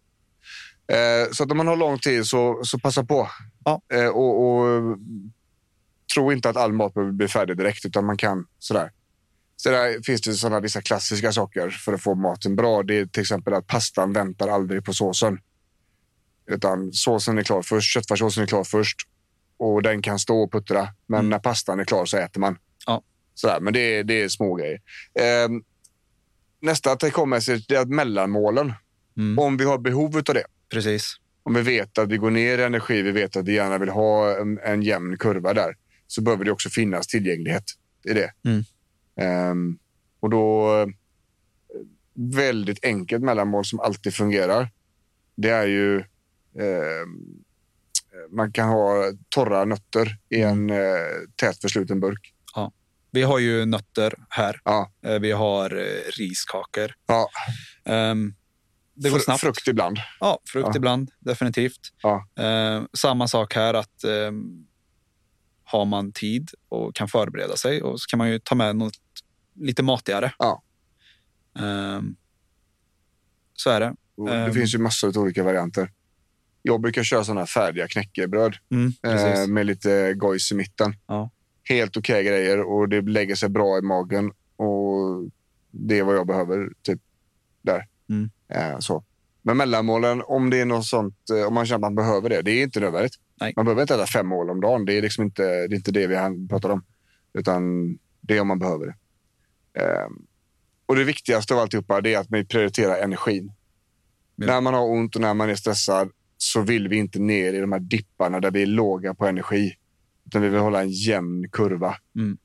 Eh, så att om man har lång tid så, så passa på. Ja. Eh, och, och tro inte att all mat behöver bli färdig direkt, utan man kan sådär. Så där finns det sådana vissa klassiska saker för att få maten bra. Det är till exempel att pastan väntar aldrig på såsen. Utan såsen är klar först, köttfärssåsen är klar först och den kan stå och puttra. Men Mm. när pastan är klar så äter man. Ja. Sådär, men det är, det är små grejer. Eh, nästa take home message det är att mellanmålen, Mm. om vi har behov av det, Precis. om vi vet att vi går ner i energi, vi vet att vi gärna vill ha en, en jämn kurva där, så behöver det också finnas tillgänglighet i det. Mm. Ehm, och då, eh, väldigt enkelt mellanmål som alltid fungerar, det är ju ehm, man kan ha torra nötter i en eh, tät försluten burk. Vi har ju nötter här. Ja, Eh, Vi har eh, riskakor. ja. Ehm, det går snabbt. Frukt ibland. Ja, frukt Ja. ibland, definitivt. Ja. Eh, samma sak här att eh, har man tid och kan förbereda sig och så kan man ju ta med något lite matigare. Ja. Eh, så är det. Det Ehm. finns ju massor av olika varianter. Jag brukar köra sådana här färdiga knäckebröd. Mm, eh, med lite gojs i mitten. Ja. Helt okej grejer och det lägger sig bra i magen. Och Det är vad jag behöver typ där. Mm. Eh, så. Men mellanmålen, om det är något sånt, eh, om man känner att man behöver det, det är inte nödvändigt. Nej. Man behöver inte äta fem mål om dagen. Det är liksom inte det, är inte det vi pratar om. Utan det är om man behöver det. Eh, och det viktigaste av alltihopa det är att man prioriterar energin. Ja. När man har ont och när man är stressad så vill vi inte ner i de här dipparna där vi är låga på energi. Utan vi vill hålla en jämn kurva. Mm.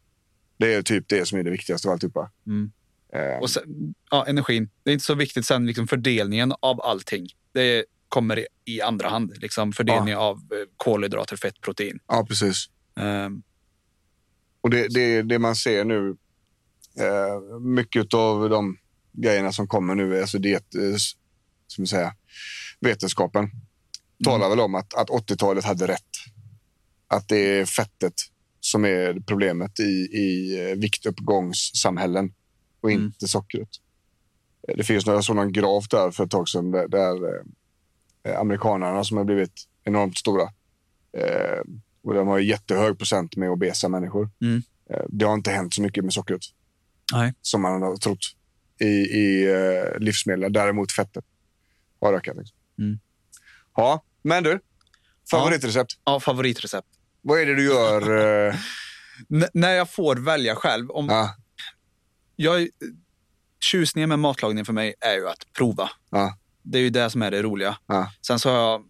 Det är typ det som är det viktigaste av alltihopa. Mm. Eh, Och sen, ja, energin. Det är inte så viktigt sen liksom fördelningen av allting. Det kommer i- andra hand. Liksom fördelning av eh, kolhydrater, fett, protein. ja, precis. Ehm, Och det, det, det man ser nu, eh, mycket av de grejerna som kommer nu, alltså diet, eh, som säger, vetenskapen, talar väl om att, att 80-talet hade rätt. Att det är fettet som är problemet i, i eh, viktuppgångssamhällen och Mm. inte sockret. Eh, Det finns några sådana graf där för ett tag sedan där, där eh, amerikanerna som har blivit enormt stora eh, och de har jättehög procent med obesa människor. Mm. Eh, Det har inte hänt så mycket med sockret nej. som man har trott i, i eh, livsmedel. Däremot fettet har ökat. Liksom. Mm. Ja, men du. Favoritrecept. Ja, favoritrecept. Vad är det du gör? eh, N- när jag får välja själv. Om, ja, jag, tjusningen med matlagning för mig är ju att prova. ja, Det är ju det som är det roliga. ja. Sen så har jag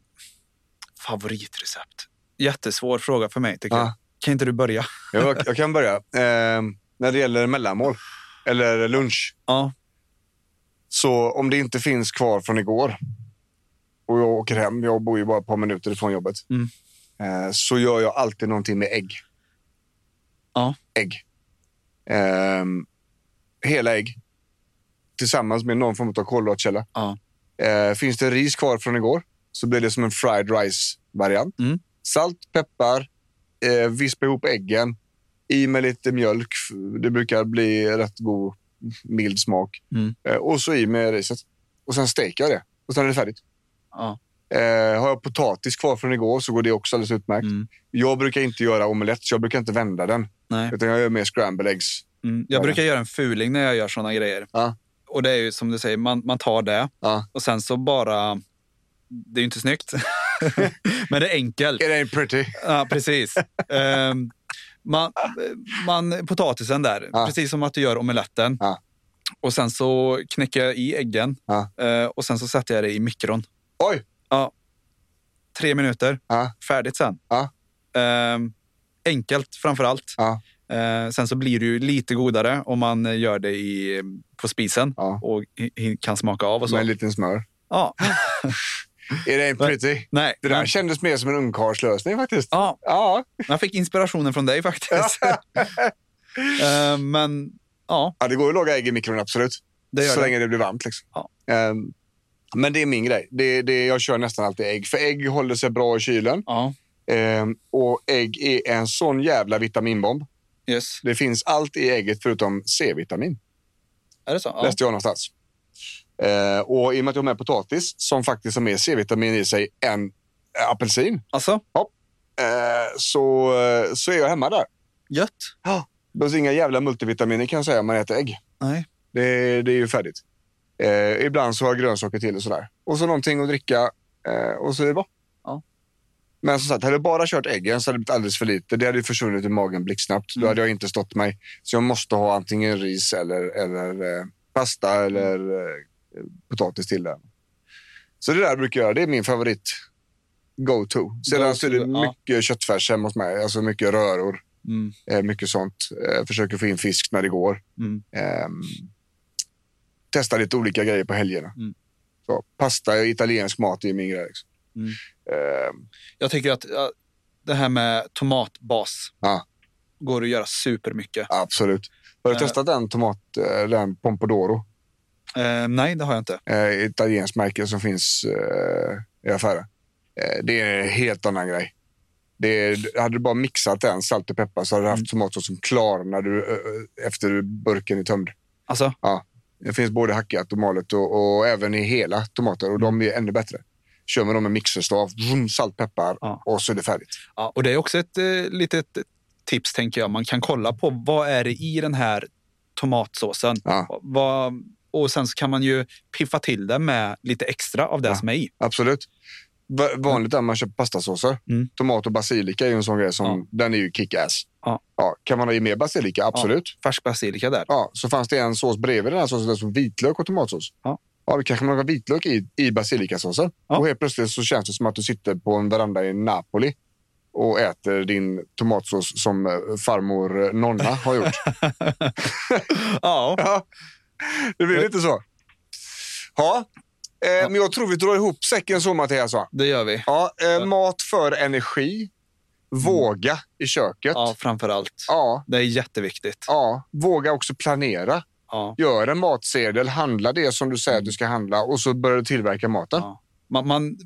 favoritrecept. Jättesvår fråga för mig tycker Ja. jag. Kan inte du börja? Jag, jag kan börja. Eh, när det gäller mellanmål eller lunch. Ja. Så om det inte finns kvar från igår och jag åker hem, jag bor ju bara ett par minuter ifrån jobbet, Mm. eh, så gör jag alltid någonting med ägg. Ja. Ägg. Ehm, hela ägg. Tillsammans med någon form av kolhydratkälla. Ja. Eh, finns det ris kvar från igår så blir det som en fried rice-variant. Mm. Salt, peppar, eh, vispa ihop äggen, i med lite mjölk. Det brukar bli rätt god, mild smak. Mm. Eh, och så i med riset. Och sen steker jag det. Och sen är det färdigt. Ja. Eh, har jag potatis kvar från igår så går det också alldeles utmärkt. Mm. Jag brukar inte göra omelett, så jag brukar inte vända den. Nej. Utan jag gör mer scramble eggs. Mm. Jag brukar göra en fuling när jag gör såna grejer. Ja. Och det är ju som du säger, man, man tar det Ja. och sen så bara... Det är ju inte snyggt, men det är enkelt. It ain't pretty. Ja, precis. Ehm, man, man, potatisen där, Ja. precis som att du gör omeletten. Och sen så knäcker jag i äggen eh, och sen så sätter jag det i mikron. Oj! Tre minuter, Ja. färdigt sen. Ja. Ehm, enkelt framför allt. Ja. Eh, sen så blir det ju lite godare om man gör det i, på spisen Ja. och kan smaka av och så. Med en liten smör. Ja. It ain't pretty. Nej, Det där kändes mer som en ungkarlslösning faktiskt. ja, Ja. jag fick inspirationen från dig faktiskt. Eh, men ja, Ja, det går att laga ägg i mikron, absolut. det gör så det. länge det blir varmt. Liksom. Ja. Ehm, men det är min grej. Det, det, jag kör nästan alltid ägg. För ägg håller sig bra i kylen. Ja, Ehm, och ägg är en sån jävla vitaminbomb. yes. Det finns allt i ägget förutom C-vitamin. Är det så? Ja. Läste jag någonstans. Ehm, och i och med att jag har med potatis som faktiskt har mer C-vitamin i sig än apelsin. Alltså, eh, så, eh, så är jag hemma där. gött. Det behövs inga jävla multivitaminer kan jag säga om man äter ägg. Nej. Det, det är ju färdigt. Eh, ibland så har jag grönsaker till och sådär. Och så någonting att dricka eh, och så är det bra. Ja. Men som sagt, hade jag bara kört äggen så hade det blivit alldeles för lite. Det hade ju försvunnit ur magen blixtsnabbt. Då Mm. hade jag inte stått mig. Så jag måste ha antingen ris eller, eller eh, pasta eller eh, potatis till det. Så det där brukar jag göra. Det är min favorit go-to. Sedan så är det ja. mycket köttfärs hemma hos mig. Alltså mycket röror. Mm. Eh, mycket sånt. Eh, försöker få in fisk när det går. Mm. Ehm, testa lite olika grejer på helgerna. Mm. Så, pasta och italiensk mat är min grej. Liksom. Mm. Ehm, Jag tycker att ja, det här med tomatbas Ja. går att göra supermycket. absolut. Har du Eh. testat den tomat, eh, den Pompodoro? Eh, nej, det har jag inte. Eh, italienskt märke som finns i affären. Det är en helt annan grej. Det är, hade du bara mixat den, salt och peppar, så hade du haft Mm. tomatsås som klar när du, efter burken är tömd. Alltså, Det finns både hackat och malet och, och även i hela tomater och de är ännu bättre. Kör med dem med mixerstav, vroom, salt, peppar Ja. och så är det färdigt. ja, och det är också ett eh, litet tips tänker jag. Man kan kolla på vad är det i den här tomatsåsen. Ja. Vad, och sen så kan man ju piffa till det med lite extra av det Ja. som är i. Absolut. Va- Vanligt är man köper pastasåser. Mm. Tomat och basilika är ju en sån grej som, Ja. den är ju kick-ass. Ja. kan man ha i mer basilika? Absolut. Färsk basilika där. Ja. så fanns det en sås bredvid den här såsen, som vitlök och tomatsås. Ja. Ja, då kanske man har vitlök i, i basilikasåsen. Ja. Och helt plötsligt så känns det som att du sitter på en veranda i Napoli och äter din tomatsås som eh, farmor eh, Nonna har gjort. ja, Ja, det blir lite så. Ja, eh, men jag tror vi drar ihop säcken så Mattias. va? det gör vi. Ja, eh, mat för energi. Våga i köket. Ja, framför allt. Ja, Det är jätteviktigt. ja, våga också planera. Ja. Gör en matsedel, handla det som du säger att du ska handla och så börjar du tillverka maten. Ja. Man, man,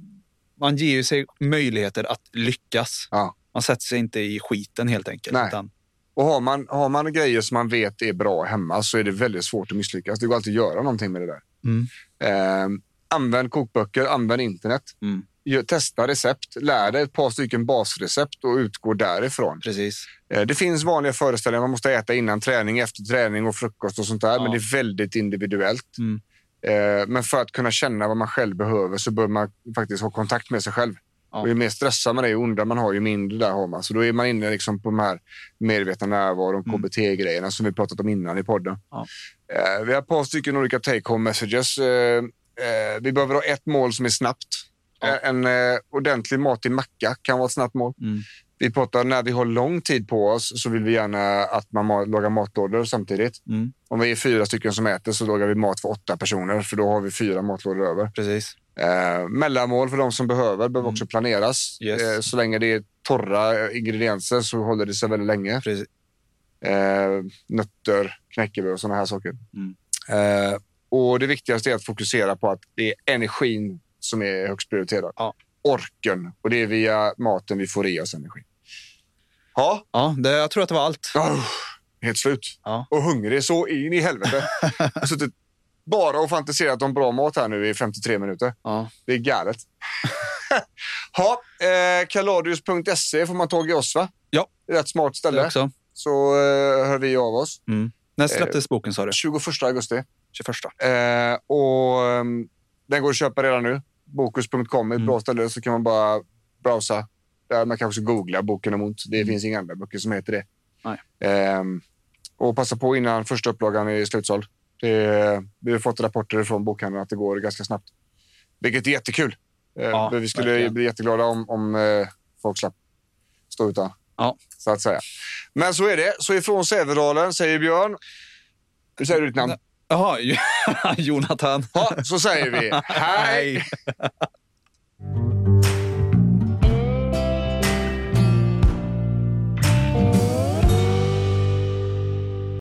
man ger ju sig möjligheter att lyckas. Ja. Man sätter sig inte i skiten helt enkelt. Nej. Utan, Och har man, har man grejer som man vet är bra hemma så är det väldigt svårt att misslyckas. Det går alltid att göra någonting med det där. Mm. Eh, använd kokböcker, använd internet. Mm. Testa recept, lär dig ett par stycken basrecept och utgå därifrån. precis. Eh, Det finns vanliga föreställningar man måste äta innan träning, efter träning och frukost och sånt där. Ja. Men det är väldigt individuellt. Mm. Eh, Men för att kunna känna vad man själv behöver så bör man faktiskt ha kontakt med sig själv. Ja. Och ju mer stressad man är, ju ondare man har, ju mindre där har man. Så då är man inne liksom på de här medvetna närvaron, Mm. KBT-grejerna som vi pratat om innan i podden. Ja. Eh, Vi har ett par stycken olika take-home messages. Vi behöver ha ett mål som är snabbt. Ja. Eh, En eh, ordentlig matig macka kan vara ett snabbt mål. Mm. Vi pratar när vi har lång tid på oss så vill vi gärna att man ma- lagar matlådor samtidigt. Mm. Om vi är fyra stycken som äter så lagar vi mat för åtta personer för då har vi fyra matlådor över. Precis. Eh, mellanmål för de som behöver behöver Mm. också planeras. Yes. Eh, så länge det är torra eh, ingredienser så håller det sig väldigt länge. Precis. Eh, nötter, knäckebröd och sådana här saker. Mm. Eh, och det viktigaste är att fokusera på att det är energin som är högst prioriterad. Ja. Orken. Och det är via maten vi får i oss energi. Ja, Ja, det, jag tror att det var allt. Oh, helt slut. Ja. Och hungrig så in i helvete. Jag har suttit bara och fantiserat om bra mat här nu i 53 minuter. Ja. Det är galet. ha, eh, Kaladius.se får man tag i oss, va? Ja. Rätt smart Det ställe. också. Så eh, hör vi av oss. Mm. När släpptes boken sa du? 21 augusti. 21. Eh, och ehm, Den går att köpa redan nu. Bokus.com är ett Mm. bra ställe. Så kan man bara browsa. Där man kan också googla boken om ont. Det Mm. finns inga andra böcker som heter det. Ehm, och passa på innan första upplagan är slutsåld. Det, vi har fått rapporter från bokhandeln att det går ganska snabbt. Vilket är jättekul. Eh, Ja, vi skulle verkligen. bli jätteglada om, om eh, folk slapp stå utan. Ja. Så att säga. Men så är det. Så ifrån Sävedalen säger Björn. Hur säger du ditt namn? Jaha, Jonathan. Ja, så säger vi hej. hej.